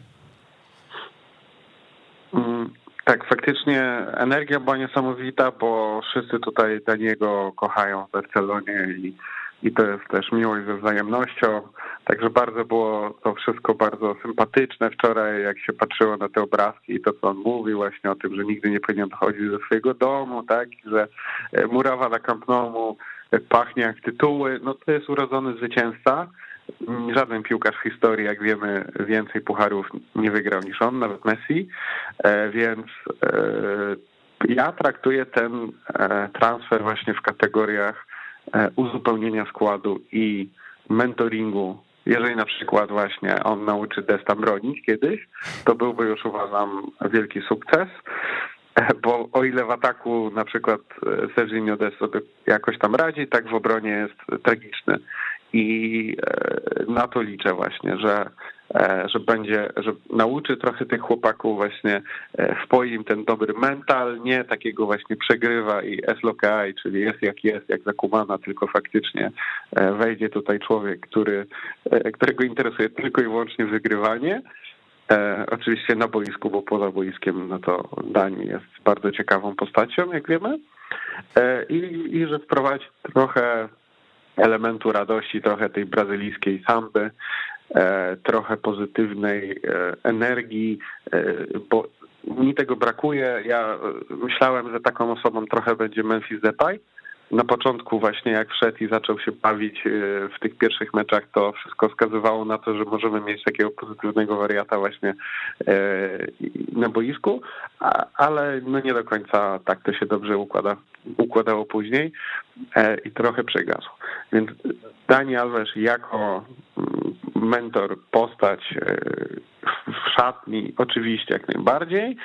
Mm, tak, faktycznie energia była niesamowita, bo wszyscy tutaj Daniego kochają w Barcelonie i, i to jest też miłość ze wzajemnością. Także bardzo było to wszystko bardzo sympatyczne wczoraj, jak się patrzyło na te obrazki i to, co on mówił właśnie o tym, że nigdy nie powinien chodzić ze swojego domu, tak, że e, murawa na Camp pachnie jak tytuły, no to jest urodzony zwycięzca. Żaden piłkarz w historii, jak wiemy, więcej pucharów nie wygrał niż on, nawet Messi, e, więc e, ja traktuję ten transfer właśnie w kategoriach uzupełnienia składu i mentoringu jeżeli na przykład właśnie on nauczy Desta bronić kiedyś, to byłby już uważam wielki sukces, bo o ile w ataku na przykład Serginio Dest sobie jakoś tam radzi, tak w obronie jest tragiczny. I e, na to liczę właśnie, że E, że będzie, że nauczy trochę tych chłopaków właśnie, e, wpoi im ten dobry mental, nie takiego właśnie przegrywa i SLOKI, czyli jest jak jest, jak zakumana, tylko faktycznie e, wejdzie tutaj człowiek, który, którego interesuje tylko i wyłącznie wygrywanie. Oczywiście na boisku, bo poza boiskiem, no to Dani jest bardzo ciekawą postacią, jak wiemy. I, i że wprowadzi trochę elementu radości, trochę tej brazylijskiej samby, E, trochę pozytywnej e, energii, e, bo mi tego brakuje. Ja myślałem, że taką osobą trochę będzie Memphis Depay. Na początku właśnie jak wszedł i zaczął się bawić w tych pierwszych meczach, to wszystko wskazywało na to, że możemy mieć takiego pozytywnego wariata właśnie na boisku, ale no nie do końca tak to się dobrze układa, układało później i trochę przegasł. Więc Dani Alves jako mentor, postać e, w szatni, oczywiście jak najbardziej.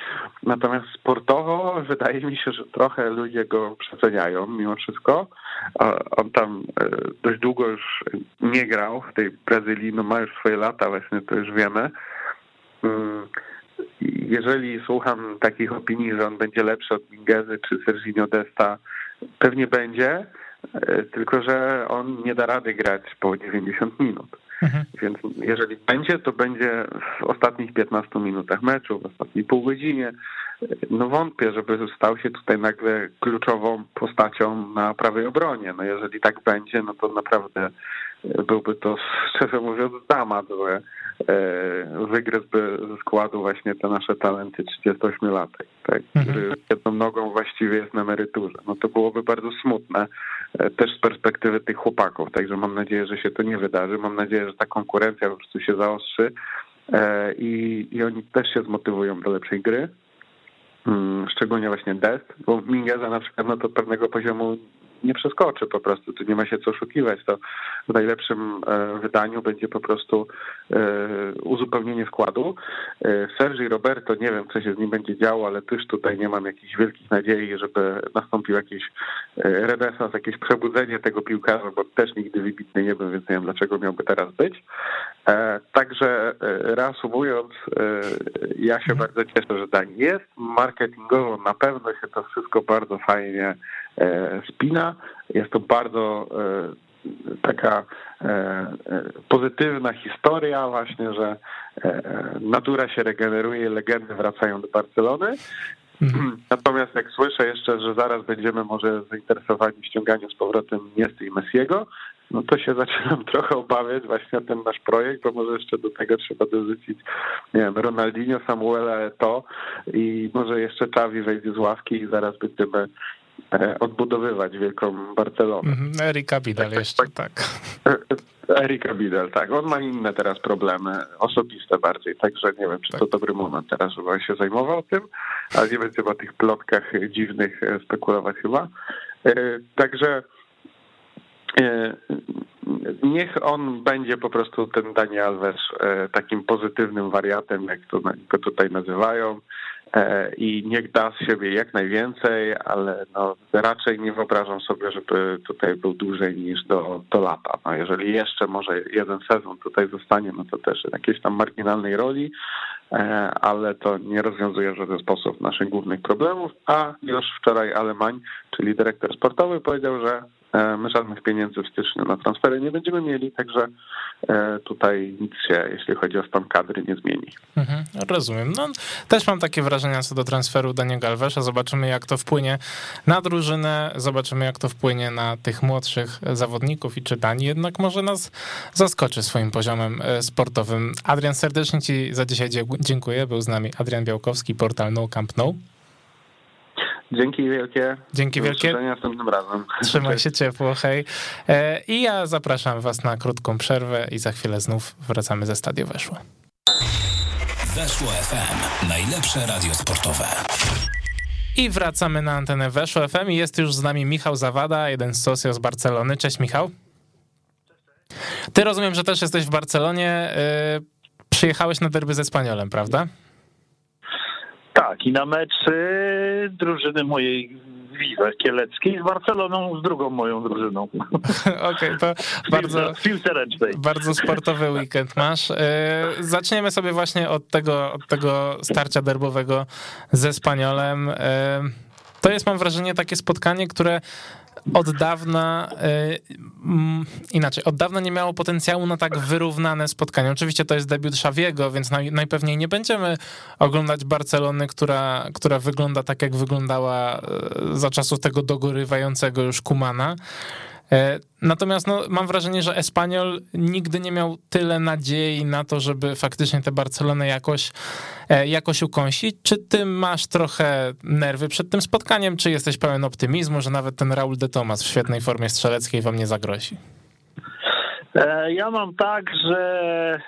Natomiast sportowo wydaje mi się, że trochę ludzie go przeceniają mimo wszystko. On tam e, dość długo już nie grał w tej Brazylii, no ma już swoje lata, właśnie to już wiemy. Jeżeli słucham takich opinii, że on będzie lepszy od Mingezy czy Serginio Desta, pewnie będzie, e, tylko że on nie da rady grać po 90 minut. Mhm. Więc jeżeli będzie, to będzie w ostatnich 15 minutach meczu, w ostatniej pół godzinie. No wątpię, żeby stał się tutaj nagle kluczową postacią na prawej obronie. No jeżeli tak będzie, no to naprawdę byłby to, szczerze mówiąc, dramat, że e, wygryzłby ze składu właśnie te nasze talenty 38-latek, tak, mhm. który jedną nogą właściwie jest na emeryturze. No to byłoby bardzo smutne e, też z perspektywy tych chłopaków, także mam nadzieję, że się to nie wydarzy. Mam nadzieję, że ta konkurencja po prostu się zaostrzy e, i, i oni też się zmotywują do lepszej gry. Mm, szczególnie właśnie Dest, bo Mingeza na przykład no to pewnego poziomu nie przeskoczy po prostu, tu nie ma się co oszukiwać, to w najlepszym wydaniu będzie po prostu uzupełnienie składu. Sergi Roberto, nie wiem, co się z nim będzie działo, ale też tutaj nie mam jakichś wielkich nadziei, żeby nastąpił jakiś renesans, jakieś przebudzenie tego piłkarza, bo też nigdy wybitny nie był, więc nie wiem, dlaczego miałby teraz być. Także reasumując, ja się bardzo cieszę, że tak jest. Marketingowo na pewno się to wszystko bardzo fajnie e, spina. Jest to bardzo e, taka e, pozytywna historia właśnie, że natura się regeneruje, legendy wracają do Barcelony. Mhm. Natomiast jak słyszę jeszcze, że zaraz będziemy może zainteresowani ściąganiem z powrotem Niesty i Messiego, no to się zaczynam trochę obawiać właśnie o ten nasz projekt, bo może jeszcze do tego trzeba dorzucić, nie wiem, Ronaldinho, Samuela to i może jeszcze Czawi wejdzie z ławki i zaraz będziemy e, odbudowywać wielką Barcelonę. Mm, Erika Bidal tak, jeszcze, tak. tak. Erika Bidal, tak. On ma inne teraz problemy, osobiste bardziej, także nie wiem, czy tak. to dobry moment teraz, żeby on się zajmował tym, ale nie będziemy o tych plotkach dziwnych e, spekulować chyba. E, także E, niech on będzie po prostu ten Daniel Alves e, takim pozytywnym wariatem, jak to go tutaj nazywają e, i niech da z siebie jak najwięcej, ale no, raczej nie wyobrażam sobie, żeby tutaj był dłużej niż do, do lata. No, jeżeli jeszcze może jeden sezon tutaj zostanie, no to też jakiejś tam marginalnej roli, ale to nie rozwiązuje w żaden sposób naszych głównych problemów, a już wczoraj Alemań, czyli dyrektor sportowy powiedział, że E, my żadnych pieniędzy w styczniu na transfery nie będziemy mieli, także e, tutaj nic się, jeśli chodzi o stan kadry, nie zmieni. Mhm, rozumiem. No, też mam takie wrażenia co do transferu Daniego Alvesza. Zobaczymy, jak to wpłynie na drużynę, zobaczymy, jak to wpłynie na tych młodszych zawodników i czy Dani jednak może nas zaskoczy swoim poziomem e, sportowym. Adrian, serdecznie Ci za dzisiaj dziękuję. Był z nami Adrian Białkowski, portal No Camp No. Dzięki wielkie. Dzięki Do wielkie. następnym razem. Trzymaj się ciepło, hej. E, I ja zapraszam was na krótką przerwę i za chwilę znów wracamy ze Stadio Weszło. Weszło FM. Najlepsze radio sportowe. I wracamy na antenę Weszło FM i jest już z nami Michał Zawada, jeden z socio z Barcelony. Cześć Michał. Ty rozumiem, że też jesteś w Barcelonie. E, przyjechałeś na derby ze Spaniolem, prawda? Tak, i na mecz drużyny mojej Wiwe Kieleckiej z Barceloną, z drugą moją drużyną. Okej, okay, to bardzo, bardzo sportowy weekend masz. E, zaczniemy sobie właśnie od tego, od tego starcia derbowego ze Spaniolem. E, to jest, mam wrażenie, takie spotkanie, które od dawna, e, inaczej, od dawna nie miało potencjału na tak wyrównane spotkanie. Oczywiście to jest debiut Szawiego, więc naj, najpewniej nie będziemy oglądać Barcelony, która, która wygląda tak, jak wyglądała e, za czasów tego dogorywającego już Kumana. E, natomiast no, mam wrażenie, że Espanyol nigdy nie miał tyle nadziei na to, żeby faktycznie tę Barcelonę jakoś, e, jakoś ukąsić. Czy ty masz trochę nerwy przed tym spotkaniem, czy jesteś pełen optymizmu, że nawet ten Raul de Tomas w świetnej formie strzeleckiej wam nie zagrozi? E, ja mam tak, że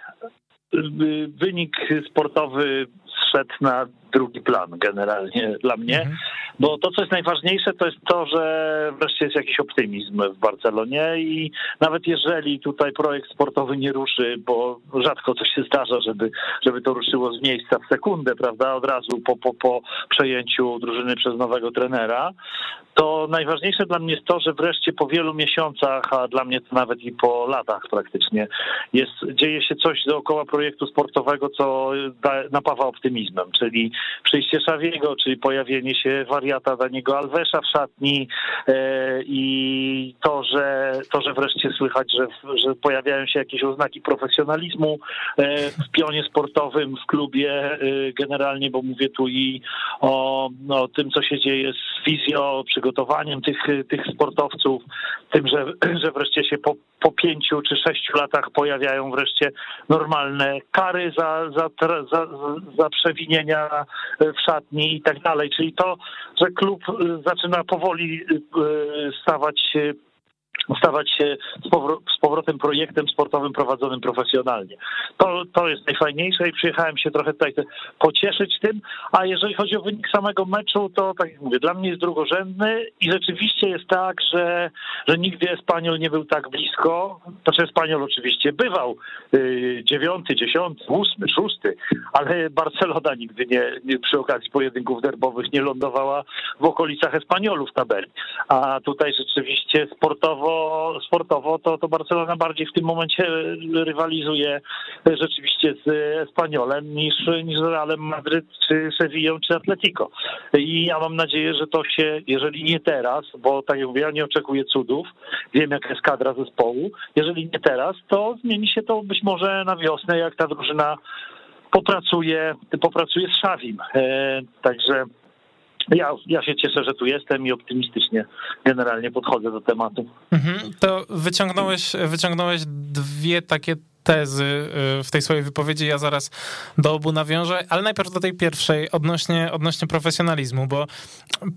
wynik sportowy zszedł na drugi plan generalnie dla mnie, mhm. bo to, co jest najważniejsze, to jest to, że wreszcie jest jakiś optymizm w Barcelonie i nawet jeżeli tutaj projekt sportowy nie ruszy, bo rzadko to się zdarza, żeby, żeby to ruszyło z miejsca w sekundę, prawda, od razu po, po, po przejęciu drużyny przez nowego trenera, to najważniejsze dla mnie jest to, że wreszcie po wielu miesiącach, a dla mnie to nawet i po latach praktycznie, jest, dzieje się coś dookoła projektu sportowego, co da, napawa optymizmem, czyli przyjście Szawiego, czyli pojawienie się wariata Daniego Alvesza w szatni e, i to, że, to, że wreszcie słychać, że, że pojawiają się jakieś oznaki profesjonalizmu e, w pionie sportowym, w klubie e, generalnie, bo mówię tu i o, o tym, co się dzieje z fizjo, przygotowaniem tych, tych sportowców, tym, że, że wreszcie się po pięciu czy sześciu latach pojawiają wreszcie normalne kary za, za, za, za przewinienia w szatni i tak dalej. Czyli to, że klub zaczyna powoli y, stawać stawać się z powrotem projektem sportowym prowadzonym profesjonalnie. To, to jest najfajniejsze i przyjechałem się trochę tutaj pocieszyć tym, a jeżeli chodzi o wynik samego meczu, to tak jak mówię, dla mnie jest drugorzędny i rzeczywiście jest tak, że, że nigdy Espaniol nie był tak blisko, znaczy Espaniol oczywiście bywał yy, dziewiąty, dziesiąty, ósmy, szósty, ale Barcelona nigdy nie, nie przy okazji pojedynków derbowych nie lądowała w okolicach Espaniolu w tabeli, a tutaj rzeczywiście sportowo sportowo, to, to Barcelona bardziej w tym momencie rywalizuje rzeczywiście z Espaniolem niż, niż Realem Madryt, czy Sevillą, czy Atletico. I ja mam nadzieję, że to się, jeżeli nie teraz, bo tak jak mówię, ja nie oczekuję cudów, wiem jaka jest kadra zespołu, jeżeli nie teraz, to zmieni się to być może na wiosnę, jak ta drużyna popracuje, popracuje z Szawim. E, także ja, ja się cieszę, że tu jestem i optymistycznie generalnie podchodzę do tematu. Mhm, to wyciągnąłeś, wyciągnąłeś dwie takie tezy y, w tej swojej wypowiedzi. Ja zaraz do obu nawiążę, ale najpierw do tej pierwszej odnośnie, odnośnie profesjonalizmu, bo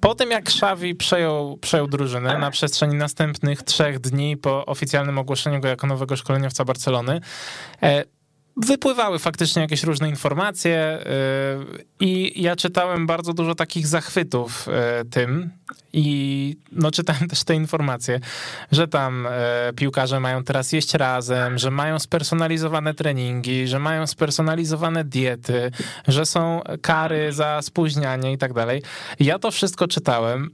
po tym jak Xavi przejął, przejął drużynę na przestrzeni następnych trzech dni po oficjalnym ogłoszeniu go jako nowego szkoleniowca Barcelony, e, wypływały faktycznie jakieś różne informacje y, i ja czytałem bardzo dużo takich zachwytów y, tym i no czytałem też te informacje, że tam y, piłkarze mają teraz jeść razem, że mają spersonalizowane treningi, że mają spersonalizowane diety, że są kary za spóźnianie i tak dalej. Ja to wszystko czytałem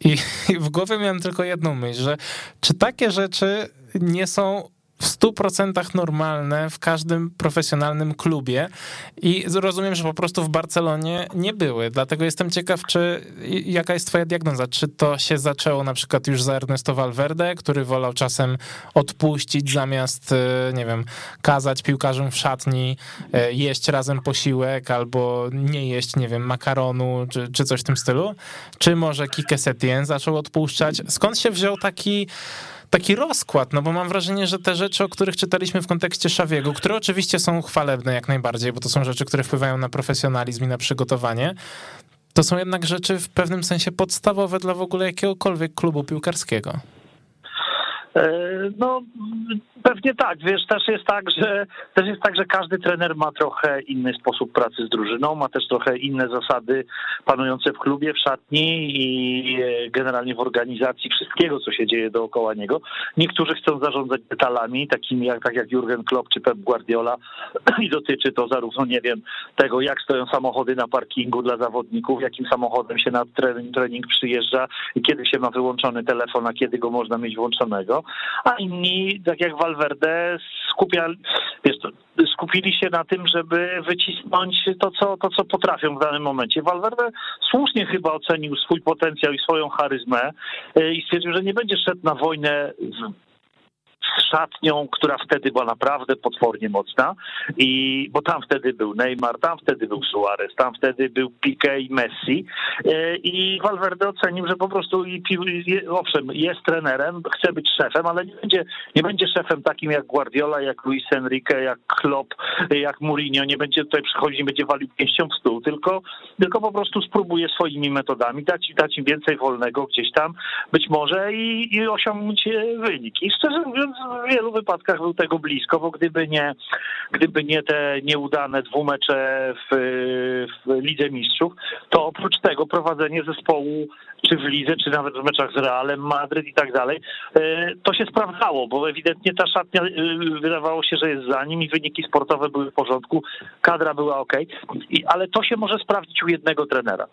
i w głowie miałem tylko jedną myśl, że czy takie rzeczy nie są w 100% normalne w każdym profesjonalnym klubie i rozumiem, że po prostu w Barcelonie nie były. Dlatego jestem ciekaw, czy jaka jest twoja diagnoza? Czy to się zaczęło na przykład już za Ernesto Valverde, który wolał czasem odpuścić zamiast, e, nie wiem, kazać piłkarzom w szatni e, jeść razem posiłek albo nie jeść, nie wiem, makaronu czy, czy coś w tym stylu? Czy może Kike Setien zaczął odpuszczać? Skąd się wziął taki taki rozkład, no bo mam wrażenie, że te rzeczy, o których czytaliśmy w kontekście Szawiego, które oczywiście są chwalebne jak najbardziej, bo to są rzeczy, które wpływają na profesjonalizm i na przygotowanie, to są jednak rzeczy w pewnym sensie podstawowe dla w ogóle jakiegokolwiek klubu piłkarskiego. E, no, pewnie tak. Wiesz, też jest tak, że też jest tak, że każdy trener ma trochę inny sposób pracy z drużyną, ma też trochę inne zasady panujące w klubie, w szatni i e, generalnie w organizacji wszystkiego, co się dzieje dookoła niego. Niektórzy chcą zarządzać detalami, takimi jak, tak jak Jurgen Klopp czy Pep Guardiola i dotyczy to zarówno, nie wiem, tego, jak stoją samochody na parkingu dla zawodników, jakim samochodem się na trening, trening przyjeżdża i kiedy się ma wyłączony telefon, a kiedy go można mieć włączonego a inni, tak jak Valverde, skupia, wiesz, skupili się na tym, żeby wycisnąć to co, to, co potrafią w danym momencie. Valverde słusznie chyba ocenił swój potencjał i swoją charyzmę e, i stwierdził, że nie będzie szedł na wojnę z szatnią, która wtedy była naprawdę potwornie mocna, i, bo tam wtedy był Neymar, tam wtedy był Suarez, tam wtedy był Piqué i Messi e, i Valverde ocenił, że po prostu i, owszem, jest trenerem, chce być szefem, ale nie będzie, nie będzie szefem takim jak Guardiola, jak Luis Enrique, jak Klopp, jak Mourinho, nie będzie tutaj przychodzić, nie będzie walił pięścią w stół, tylko, tylko po prostu spróbuje swoimi metodami dać, dać im więcej wolnego gdzieś tam, być może i, i osiągnąć wynik. I szczerze mówiąc, w wielu wypadkach był tego blisko, bo gdyby nie, gdyby nie te nieudane dwumecze w, w Lidze Mistrzów, to oprócz tego prowadzenie zespołu czy w Lidze, czy nawet w meczach z Realem, Madryt i tak dalej, e, to się sprawdzało, bo ewidentnie ta szatnia e, wydawało się, że jest za nim i wyniki sportowe były w porządku, kadra była ok, ale to się może sprawdzić u jednego trenera.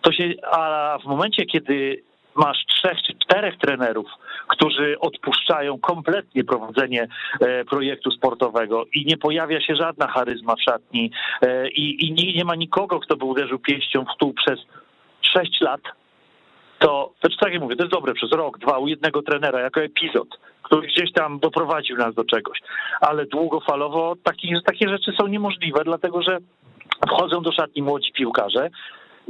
To się, a w momencie, kiedy masz trzech czy czterech trenerów, którzy odpuszczają kompletnie prowadzenie e, projektu sportowego i nie pojawia się żadna charyzma w szatni e, i, i nie, nie ma nikogo, kto by uderzył pięścią w stół przez sześć lat, to, znaczy tak jak mówię, to jest dobre przez rok, dwa u jednego trenera jako epizod, który gdzieś tam doprowadził nas do czegoś, ale długofalowo takie, takie rzeczy są niemożliwe, dlatego że wchodzą do szatni młodzi piłkarze,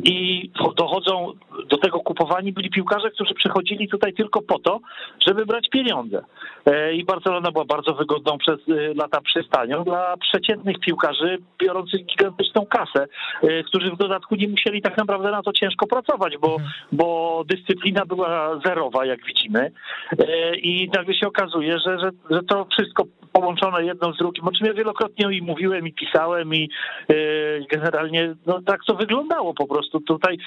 i dochodzą do tego kupowani byli piłkarze, którzy przychodzili tutaj tylko po to, żeby brać pieniądze. E, I Barcelona była bardzo wygodną przez e, lata przystanią dla przeciętnych piłkarzy biorących gigantyczną kasę, e, którzy w dodatku nie musieli tak naprawdę na to ciężko pracować, bo, mhm. bo dyscyplina była zerowa, jak widzimy. I nagle się okazuje, że, że, że to wszystko połączone jedno z drugim, o czym ja wielokrotnie i mówiłem, i pisałem, i generalnie no, tak to wyglądało po prostu. Tutaj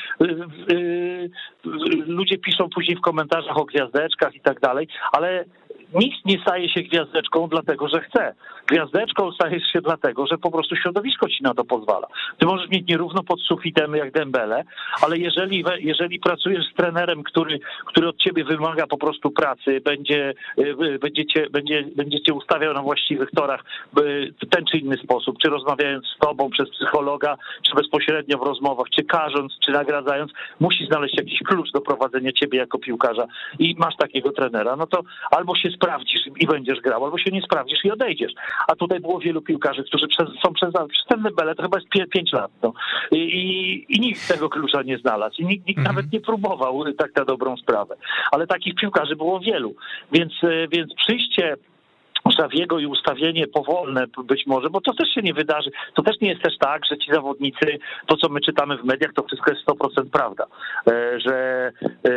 ludzie piszą później w komentarzach o gwiazdeczkach i tak dalej, ale nikt nie staje się gwiazdeczką dlatego, że chce. Gwiazdeczką stajesz się dlatego, że po prostu środowisko ci na to pozwala. Ty możesz mieć nierówno pod sufitem jak Dembele, ale jeżeli, jeżeli pracujesz z trenerem, który, który od ciebie wymaga po prostu pracy, będzie, y, będzie, cię, będzie, będzie cię ustawiał na właściwych torach w ten czy inny sposób, czy rozmawiając z tobą przez psychologa, czy bezpośrednio w rozmowach, czy każąc, czy nagradzając, musi znaleźć jakiś klucz do prowadzenia ciebie jako piłkarza i masz takiego trenera, no to albo się sprawdzisz i będziesz grał, albo się nie sprawdzisz i odejdziesz. A tutaj było wielu piłkarzy, którzy przez, są przez, przez ten Bele, to chyba jest 5 lat. No. I, i, I, nikt tego klucza nie znalazł. I nikt, nikt mhm. nawet nie próbował tak na dobrą sprawę. Ale takich piłkarzy było wielu. Więc, e, więc przyjście Szawiego i ustawienie powolne być może, bo to też się nie wydarzy. To też nie jest też tak, że ci zawodnicy, to co my czytamy w mediach, to wszystko jest 100% prawda, e, że e,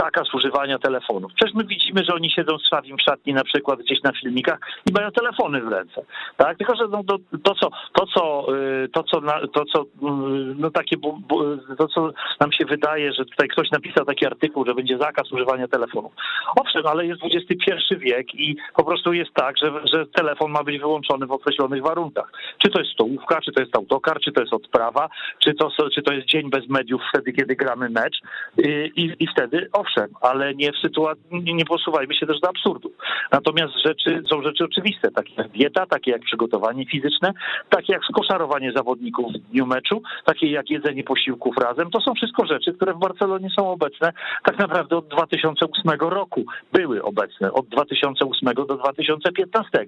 zakaz używania telefonów. Przecież my widzimy, że oni siedzą z Szawim szatni na przykład gdzieś na filmikach i mają telefony w ręce. Tak? Tylko, że no, to, to, co, to, co, y, to, co, to, co, mm, no takie, to, co nam się wydaje, że tutaj ktoś napisał taki artykuł, że będzie zakaz używania telefonów. Owszem, ale jest XXI wiek i po prostu jest tak, że, że telefon ma być wyłączony w określonych warunkach. Czy to jest stołówka, czy to jest autokar, czy to jest odprawa, czy to, czy to jest dzień bez mediów wtedy, kiedy gramy mecz i, i wtedy owszem, ale nie w sytuacji, nie, posuwajmy się też do absurdu. Natomiast rzeczy są rzeczy oczywiste, takie jak dieta, takie jak przygotowanie fizyczne, takie jak skoszarowanie zawodników w dniu meczu, takie jak jedzenie posiłków razem. To są wszystko rzeczy, które w Barcelonie są obecne tak naprawdę od 2008 roku. Były obecne od 2008 do 2015.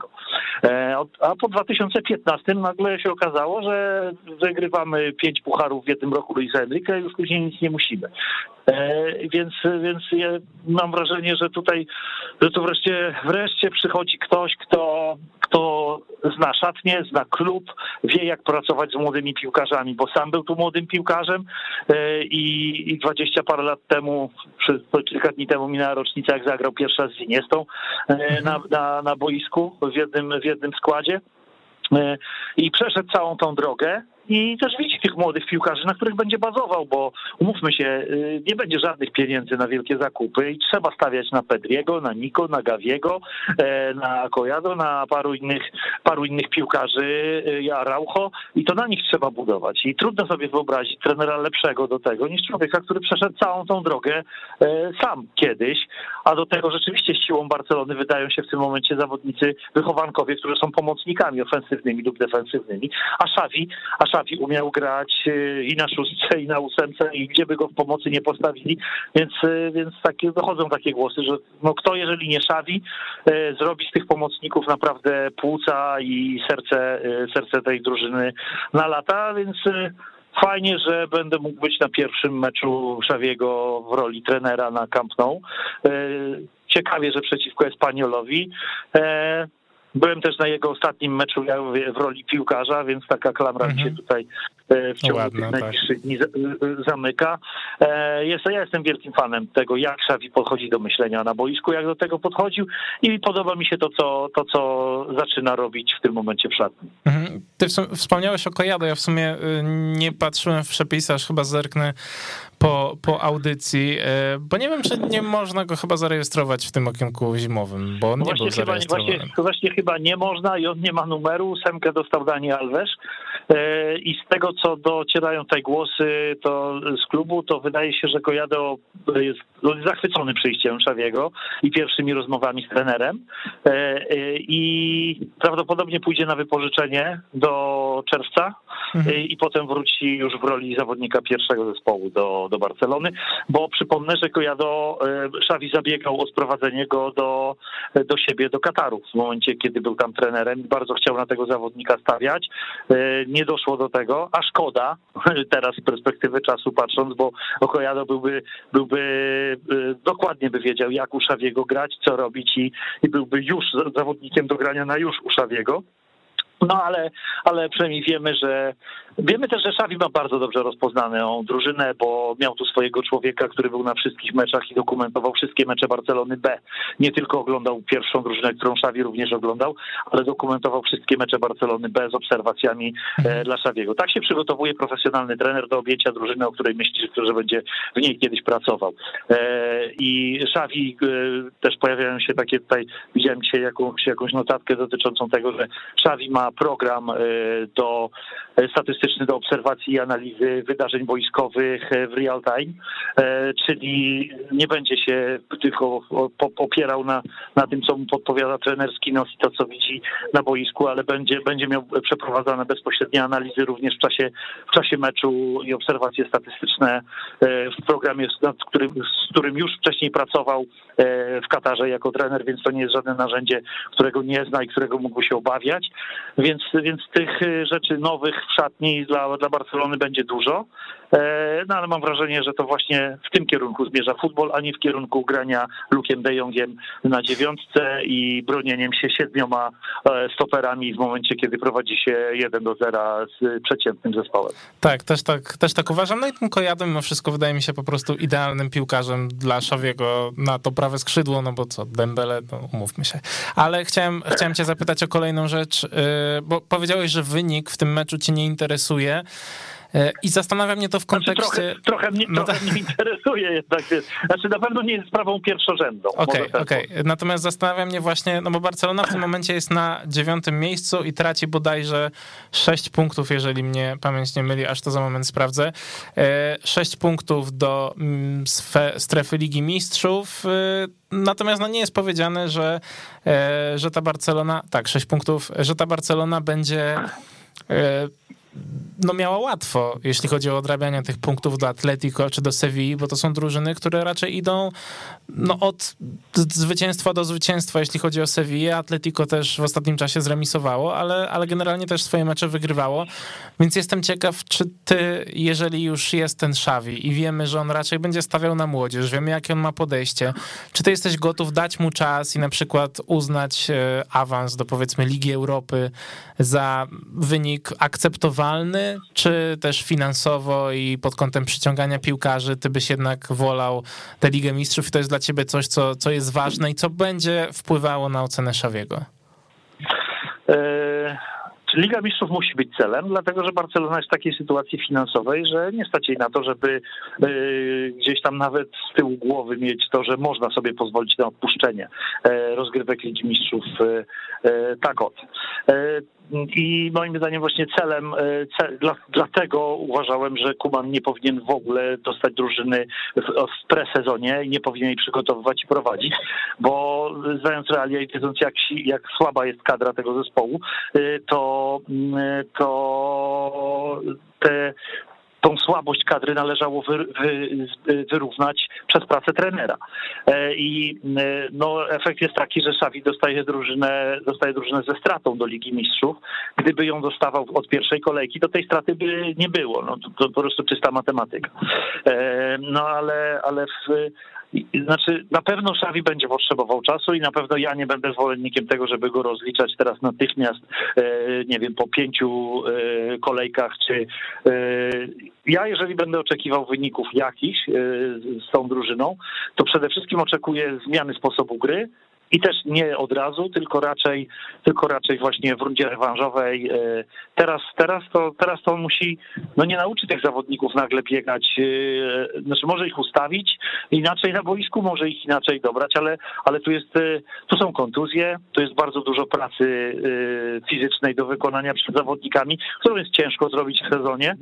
E, a po 2015 nagle się okazało, że wygrywamy pięć pucharów w jednym roku Luisa Enrique i już później nic nie musimy. E, więc, więc ja mam wrażenie, że tutaj, że tu wreszcie, wreszcie przychodzi ktoś, kto, kto zna szatnie, zna klub, wie jak pracować z młodymi piłkarzami, bo sam był tu młodym piłkarzem e, i, i 20 parę lat temu, kilka dni temu minęła rocznica, jak zagrał pierwszy raz z Iniestą e, na, na, boisku w jednym, w jednym składzie. I przeszedł całą tą drogę i też widzi tych młodych piłkarzy, na których będzie bazował, bo umówmy się, y, nie będzie żadnych pieniędzy na wielkie zakupy i trzeba stawiać na Pedriego, na Niko, na Gawiego, e, na Kojado, na paru innych, paru innych piłkarzy, y, Araujo i to na nich trzeba budować. I trudno sobie wyobrazić trenera lepszego do tego niż człowieka, który przeszedł całą tą drogę e, sam kiedyś, a do tego rzeczywiście siłą Barcelony wydają się w tym momencie zawodnicy wychowankowie, którzy są pomocnikami ofensywnymi lub defensywnymi, a Xavi, a Szafi umiał grać y, i na szóstce, i na ósemce, i gdzie by go w pomocy nie postawili, więc, y, więc takie, dochodzą takie głosy, że no kto, jeżeli nie Szawi, y, zrobi z tych pomocników naprawdę płuca i serce, serce tej drużyny na lata, więc fajnie, że będę mógł być na pierwszym meczu Szawiego w roli trenera na Camp Nou. Ciekawie, że przeciwko Espaniolowi. Byłem też na jego ostatnim meczu w roli piłkarza, więc taka klamra mi się mhm. tutaj w ciągu Ładne, tych tak. najbliższych tak. dni zamyka. E, jest, ja jestem wielkim fanem tego, jak Xavi podchodzi do myślenia na boisku, jak do tego podchodził i podoba mi się to, co, to, co zaczyna robić w tym momencie w szatni. Mhm. Ty wspomniałeś o Kojado, ja w sumie y, nie patrzyłem w przepisach, chyba zerknę po, po audycji, e, bo nie wiem, czy nie można go chyba zarejestrować w tym okienku zimowym, bo on nie właśnie był zarejestrowany. Chyba, właśnie, właśnie chyba nie można i on nie ma numeru, semkę dostał Dani Alves e, i z tego, co docierają tutaj głosy to z klubu, to wydaje się, że Kojado jest zachwycony przyjściem Szawiego i pierwszymi rozmowami z trenerem e, i prawdopodobnie pójdzie na wypożyczenie do czerwca mhm. i potem wróci już w roli zawodnika pierwszego zespołu do, do Barcelony, bo przypomnę, że Kojado Szawi zabiegał o sprowadzenie go do, do siebie, do Kataru w momencie, kiedy był tam trenerem i bardzo chciał na tego zawodnika stawiać. E, nie doszło do, tego, a szkoda teraz z perspektywy czasu patrząc, bo Okojado byłby, byłby dokładnie by wiedział, jak u Szawiego grać, co robić i, i byłby już zawodnikiem do grania na już u Szawiego. No ale, ale przynajmniej wiemy, że wiemy też, że Szawi ma bardzo dobrze rozpoznaną drużynę, bo miał tu swojego człowieka, który był na wszystkich meczach i dokumentował wszystkie mecze Barcelony B. Nie tylko oglądał pierwszą drużynę, którą Szawi również oglądał, ale dokumentował wszystkie mecze Barcelony B z obserwacjami e, mhm. dla Szawiego. Tak się przygotowuje profesjonalny trener do objęcia drużyny, o której myśli, że będzie w niej kiedyś pracował. E, I Szawi e, też pojawiają się takie tutaj, widziałem dzisiaj jakąś, jakąś notatkę dotyczącą tego, że Szawi ma program do statystyczny do obserwacji i analizy wydarzeń wojskowych e, w real time, czyli nie będzie się tylko opierał na, na tym, co mu podpowiada trener Skinos i to, co widzi na boisku, ale będzie, będzie miał przeprowadzane bezpośrednie analizy również w czasie, w czasie meczu i obserwacje statystyczne w programie, z którym, z którym już wcześniej pracował w Katarze jako trener, więc to nie jest żadne narzędzie, którego nie zna i którego mógłby się obawiać. Więc, więc tych rzeczy nowych w szatni dla, dla Barcelony będzie dużo. E, no ale mam wrażenie, że to właśnie w tym kierunku zmierza futbol, a nie w kierunku grania Lukiem de Jongiem na dziewiątce i bronieniem się siedmioma e, stoperami w momencie, kiedy prowadzi się 1 do 0 z przeciętnym zespołem. Tak, też tak, też tak uważam. No i ten Kojadem mimo wszystko wydaje mi się po prostu idealnym piłkarzem dla Szawiego na to prawe skrzydło, no bo co, Dembele, no umówmy się. Ale chciałem, chciałem cię zapytać o kolejną rzecz, y, bo powiedziałeś, że wynik w tym meczu cię nie interesuje. E, I zastanawia mnie to w kontekście... Znaczy, trochę, trochę, mnie, no trochę mnie interesuje jednak. Znaczy na pewno nie jest sprawą pierwszorzędną. Okej, okay, okej. Okay. Natomiast zastanawia mnie właśnie, no bo Barcelona w tym momencie jest na dziewiątym miejscu i traci bodajże sześć punktów, jeżeli mnie pamięć nie myli, aż to za moment sprawdzę. E, sześć punktów do mm, strefy Ligi Mistrzów. E, natomiast no nie jest powiedziane, że, że ta Barcelona, tak, sześć punktów, że ta Barcelona będzie no miała łatwo, jeśli chodzi o odrabianie tych punktów do Atletico czy do Sewilli, bo to są drużyny, które raczej idą no, od zwycięstwa do zwycięstwa, jeśli chodzi o Sewillę. Atletico też w ostatnim czasie zremisowało, ale, ale generalnie też swoje mecze wygrywało. Więc jestem ciekaw, czy ty, jeżeli już jest ten Xavi i wiemy, że on raczej będzie stawiał na młodzież, wiemy, jakie on ma podejście, czy ty jesteś gotów dać mu czas i na przykład uznać e, awans do powiedzmy Ligi Europy za wynik czy też finansowo i pod kątem przyciągania piłkarzy, ty byś jednak wolał tę Ligę Mistrzów i to jest dla ciebie coś, co, co jest ważne i co będzie wpływało na ocenę Szawiego? E, Liga Mistrzów musi być celem, dlatego że Barcelona jest w takiej sytuacji finansowej, że nie stać jej na to, żeby e, gdzieś tam nawet z tyłu głowy mieć to, że można sobie pozwolić na odpuszczenie e, rozgrywek Ligi Mistrzów tak od. I moim zdaniem właśnie celem, cel, dla, dlatego uważałem, że Kuman nie powinien w ogóle dostać drużyny w, w presezonie i nie powinien jej przygotowywać i prowadzić, bo znając realia i wiedząc jak, jak słaba jest kadra tego zespołu, to, to te tą słabość kadry należało wy, wy, wyrównać przez pracę trenera. E, I e, no, efekt jest taki, że Savi dostaje drużynę, dostaje drużynę ze stratą do Ligi Mistrzów. Gdyby ją dostawał od pierwszej kolejki, to tej straty by nie było. No, to, to po prostu czysta matematyka. E, no ale, ale w, znaczy, na pewno Szawi będzie potrzebował czasu i na pewno ja nie będę zwolennikiem tego, żeby go rozliczać teraz natychmiast, e, nie wiem, po pięciu e, kolejkach, czy e, ja, jeżeli będę oczekiwał wyników jakichś z tą drużyną, to przede wszystkim oczekuję zmiany sposobu gry, i też nie od razu, tylko raczej, tylko raczej właśnie w rundzie rewanżowej. E, teraz, teraz, to, teraz to musi, no nie nauczy tych zawodników nagle biegać, e, znaczy może ich ustawić inaczej na boisku, może ich inaczej dobrać, ale, ale tu jest, e, tu są kontuzje, tu jest bardzo dużo pracy fizycznej do wykonania przed zawodnikami, którą jest ciężko zrobić w sezonie,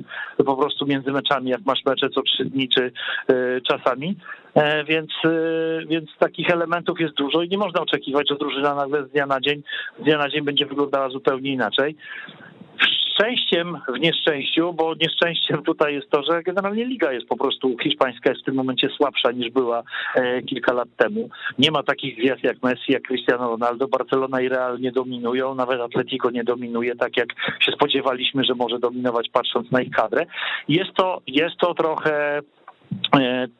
po prostu między meczami, jak masz mecze co trzy dni, czy czasami. E, więc, e, więc takich elementów jest dużo i nie można oczekiwać, że drużyna nagle z dnia na dzień, z dnia na dzień będzie wyglądała zupełnie inaczej. szczęściem w nieszczęściu, bo nieszczęściem tutaj jest to, że generalnie liga jest po prostu hiszpańska jest w tym momencie słabsza niż była kilka lat temu. Nie ma takich gwiazd jak Messi, jak Cristiano Ronaldo. Barcelona i Real nie dominują, nawet Atletico nie dominuje tak jak się spodziewaliśmy, że może dominować patrząc na ich kadrę. Jest to, jest to trochę E,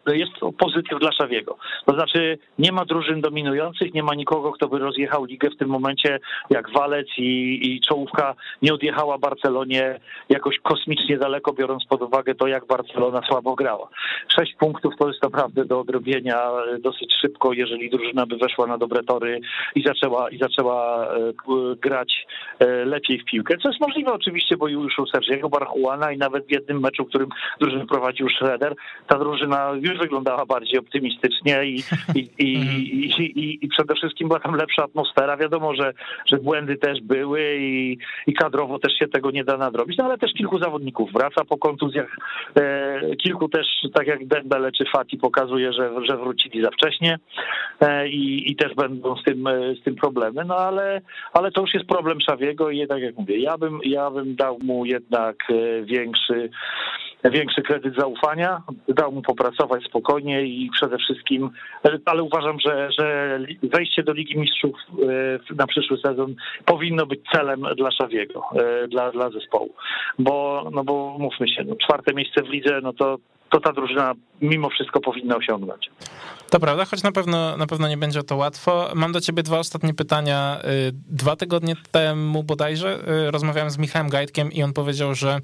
jest to pozytyw dla Szawiego. To znaczy nie ma drużyn dominujących, nie ma nikogo, kto by rozjechał ligę w tym momencie, jak Walec i, i czołówka nie odjechała Barcelonie jakoś kosmicznie daleko, biorąc pod uwagę to, jak Barcelona słabo grała. Sześć punktów to jest naprawdę do odrobienia dosyć szybko, jeżeli drużyna by weszła na dobre tory i zaczęła, i zaczęła e, grać e, lepiej w piłkę, co jest możliwe oczywiście, bo już u Sergiego Barchuana i nawet w jednym meczu, w którym drużynę prowadził Schroeder, ta drużyna już wyglądała bardziej optymistycznie i, i, i, i, i przede wszystkim była tam lepsza atmosfera. Wiadomo, że, że błędy też były i, i kadrowo też się tego nie da nadrobić, no ale też kilku zawodników wraca po kontuzjach. E, kilku też, tak jak Dembele czy Fati pokazuje, że, że wrócili za wcześnie e, i, i też będą z tym, z tym problemy, no ale, ale to już jest problem Szawiego i tak jak mówię, ja bym, ja bym dał mu jednak e, większy większy kredyt zaufania, dał mu popracować spokojnie i przede wszystkim, ale uważam, że, że wejście do Ligi Mistrzów e, na przyszły sezon powinno być celem dla Szawiego, e, dla, dla zespołu, bo, no bo mówmy się, no, czwarte miejsce w lidze, no to to ta drużyna mimo wszystko powinna osiągnąć. To prawda, choć na pewno, na pewno nie będzie to łatwo. Mam do ciebie dwa ostatnie pytania. Y, dwa tygodnie temu bodajże y, rozmawiałem z Michałem Gajtkiem i on powiedział, że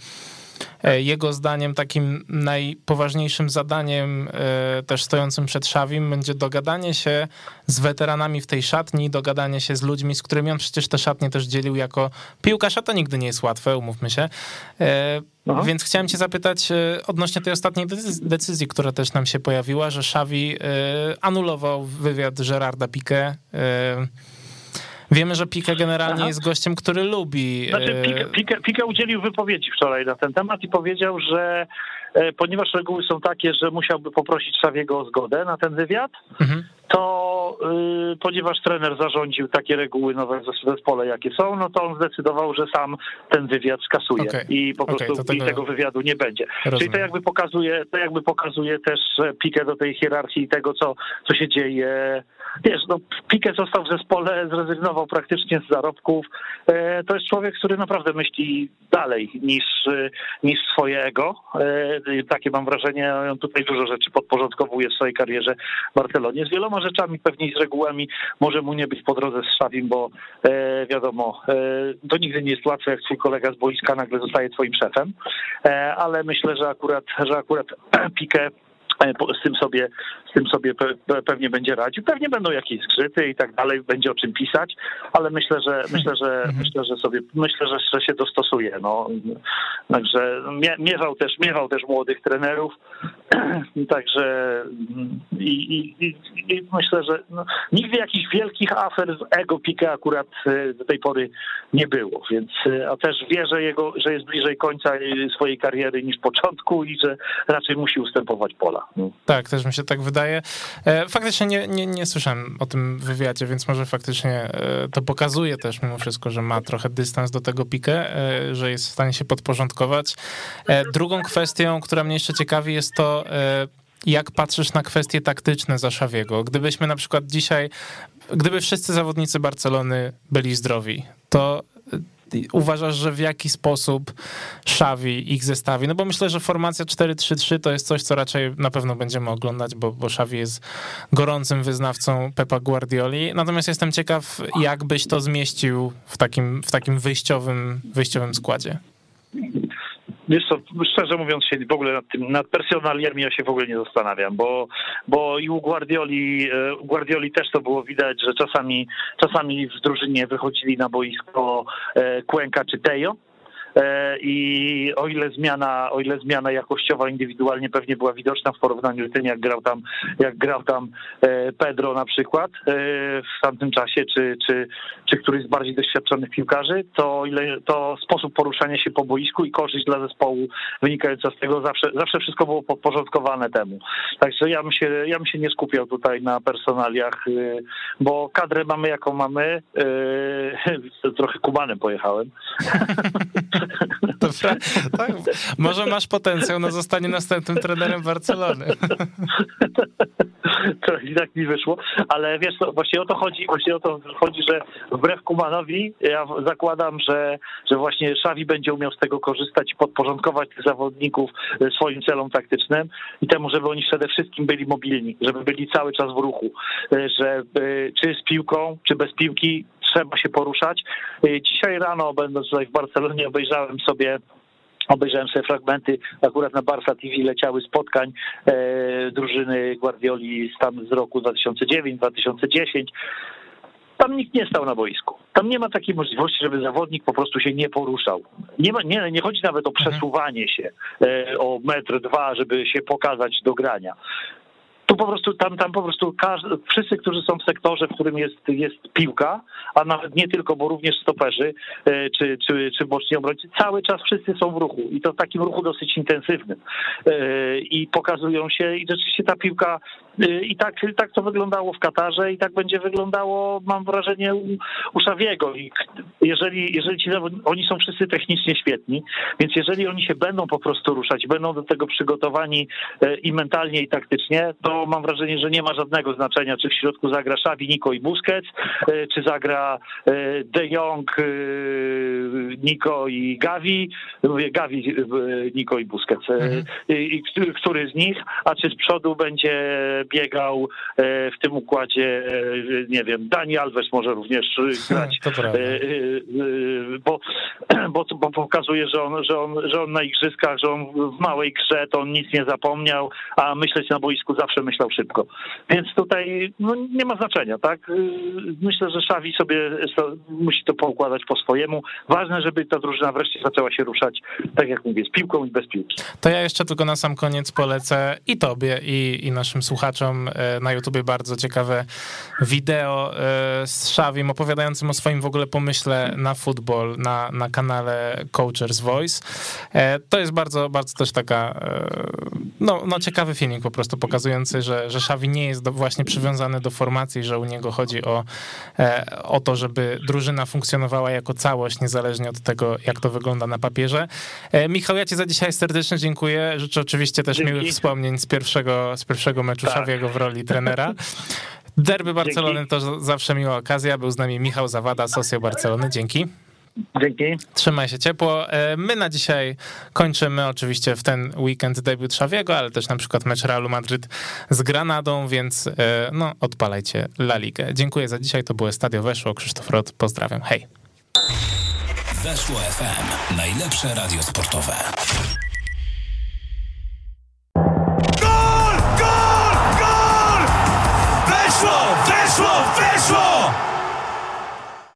jego zdaniem takim najpoważniejszym zadaniem e, też stojącym przed Szawim będzie dogadanie się z weteranami w tej szatni, dogadanie się z ludźmi, z którymi on przecież te szatnie też dzielił jako piłkarza, to nigdy nie jest łatwe, umówmy się. E, Aha. Więc chciałem cię zapytać odnośnie tej ostatniej decyzji, która też nam się pojawiła, że Szawi anulował wywiad Gerarda Piqué Wiemy, że Pika generalnie Aha. jest gościem, który lubi. Znaczy, e, Pika, Pika udzielił wypowiedzi wczoraj na ten temat i powiedział, że e, ponieważ reguły są takie, że musiałby poprosić Szawiego o zgodę na ten wywiad, mhm. to yy, ponieważ trener zarządził takie reguły nowe w zespole, jakie są, no to on zdecydował, że sam ten wywiad skasuje okay. i po prostu okay, tego... tego... wywiadu nie będzie. Rozumiem. Czyli to jakby pokazuje, to jakby pokazuje też Pikę do tej hierarchii tego, co, co się dzieje wiesz, no Piquet został w zespole, zrezygnował praktycznie z zarobków. E, to jest człowiek, który naprawdę myśli dalej niż, niż swoje ego. E, takie mam wrażenie, on tutaj dużo rzeczy podporządkowuje w swojej karierze Barcelonie. Z wieloma rzeczami, pewnie z regułami może mu nie być po drodze z Szawim, bo e, wiadomo, to nigdy nie jest łatwe, jak twój kolega z boiska nagle zostaje twoim szefem, ale myślę, że akurat, że akurat Piquet E, z tym sobie, z tym sobie pewnie będzie radził. Pewnie będą jakieś zgrzyty i tak dalej, będzie o czym pisać, ale myślę, że myślę, że mhm. myślę, że sobie myślę, że się dostosuje. No. Także miewał też, miewał też młodych trenerów. Także i, i, i myślę, że no, nigdy jakichś wielkich afer z ego Pika akurat e, do tej pory nie było, więc e, a też wie, że, jego, że jest bliżej końca swojej kariery niż początku i że raczej musi ustępować pola. Tak, też mi się tak wydaje. E, faktycznie nie, nie, nie słyszałem o tym wywiadzie, więc może faktycznie e, to pokazuje też mimo wszystko, że ma trochę dystans do tego pikę, e, że jest w stanie się podporządkować. Drugą kwestią, która mnie jeszcze ciekawi, jest to, jak patrzysz na kwestie taktyczne Zaszawiego. Gdybyśmy na przykład dzisiaj, gdyby wszyscy zawodnicy Barcelony byli zdrowi, to uważasz, że w jaki sposób Szawi ich zestawi? No bo myślę, że formacja 4-3-3 to jest coś, co raczej na pewno będziemy oglądać, bo, bo Szawi jest gorącym wyznawcą Pepa Guardioli. Natomiast jestem ciekaw, jak byś to zmieścił w takim, w takim wyjściowym, wyjściowym składzie. Wiesz co, szczerze mówiąc się w ogóle nad tym, nad personaliami ja się w ogóle nie zastanawiam, bo, bo i u Guardioli, e, u Guardioli też to było widać, że czasami, czasami w drużynie wychodzili na boisko Kłęka e, czy Tejo, i o ile zmiana, o ile zmiana jakościowa indywidualnie pewnie była widoczna w porównaniu z tym, jak grał tam, jak grał tam e, Pedro na przykład e, w tamtym czasie, czy, czy, czy któryś z bardziej doświadczonych piłkarzy, to ile to sposób poruszania się po boisku i korzyść dla zespołu wynikająca z tego zawsze, zawsze wszystko było podporządkowane temu. Także ja bym się, ja bym się nie skupiał tutaj na personaliach, bo kadrę mamy jaką mamy. Trochę kubanem pojechałem. Dobra, tak. Może masz potencjał na zostanie następnym trenerem Barcelony. I tak mi wyszło, ale wiesz, właśnie o to chodzi, właśnie o to chodzi, że wbrew Kumanowi ja zakładam, że, że właśnie Szawi będzie umiał z tego korzystać i podporządkować tych zawodników swoim celom taktycznym i temu, żeby oni przede wszystkim byli mobilni, żeby byli cały czas w ruchu, że czy z piłką, czy bez piłki trzeba się poruszać. Dzisiaj rano, będąc tutaj w Barcelonie, obejrzałem sobie Obejrzałem sobie fragmenty, akurat na Barca TV leciały spotkań e, drużyny Guardioli tam z roku 2009-2010. Tam nikt nie stał na boisku. Tam nie ma takiej możliwości, żeby zawodnik po prostu się nie poruszał. Nie, ma, nie, nie chodzi nawet o mhm. przesuwanie się e, o metr, dwa, żeby się pokazać do grania tu po prostu tam, tam po prostu każdy, wszyscy, którzy są w sektorze, w którym jest, jest piłka, a nawet nie tylko, bo również stoperzy e, czy, czy, czy boczni obrońcy, cały czas wszyscy są w ruchu i to w takim ruchu dosyć intensywnym. E, I pokazują się i rzeczywiście ta piłka e, i tak, tak to wyglądało w Katarze i tak będzie wyglądało, mam wrażenie, u, Szawiego. I jeżeli, jeżeli ci oni są wszyscy technicznie świetni, więc jeżeli oni się będą po prostu ruszać, będą do tego przygotowani i mentalnie, i taktycznie, to mam wrażenie, że nie ma żadnego znaczenia, czy w środku zagra Xavi, Nico i Busquets, e, czy zagra e, De Jong, e, Nico i Gavi, mówię Gavi, Nico i Busquets, mhm. I, który z nich, a czy z przodu będzie biegał w tym układzie, nie wiem, Dani Alves może również grać, bo, bo, bo pokazuje, że on, że, on, że on na igrzyskach, że on w małej grze to on nic nie zapomniał, a myśleć na boisku zawsze myślał szybko. Więc tutaj no, nie ma znaczenia, tak? Y, myślę, że Szawi sobie musi to poukładać po swojemu. Ważne, żeby ta drużyna wreszcie zaczęła się ruszać, tak jak mówię, z piłką i bez piłki. To ja jeszcze tylko na sam koniec polecę i tobie, i, i naszym słuchaczom e, na YouTubie bardzo ciekawe wideo e, z Szawim opowiadającym o swoim w ogóle pomyśle na futbol na, na kanale Coachers Voice. E, to jest bardzo, bardzo też taka no, no ciekawy filmik po prostu pokazujący że, że Xavi nie jest do, właśnie przywiązany do formacji, że u niego chodzi o, e, o to, żeby drużyna funkcjonowała jako całość, niezależnie od tego, jak to wygląda na papierze. E, Michał, ja ci za dzisiaj serdecznie dziękuję. Życzę oczywiście też Dzięki. miłych wspomnień z pierwszego, z pierwszego meczu tak. Szawiego w roli trenera. Derby Barcelony Dzięki. to zawsze miła okazja. Był z nami Michał Zawada, Socio Barcelony. Dzięki. Dzięki. Trzymaj się ciepło. E, my na dzisiaj kończymy oczywiście w ten weekend debiut Szawiego, ale też na przykład mecz Realu Madryt z Granadą, więc e, no odpalajcie La Ligę. Dziękuję za dzisiaj. To było Stadio Weszło. Krzysztof Rot, pozdrawiam. Hej. Weszło FM. Najlepsze radio sportowe.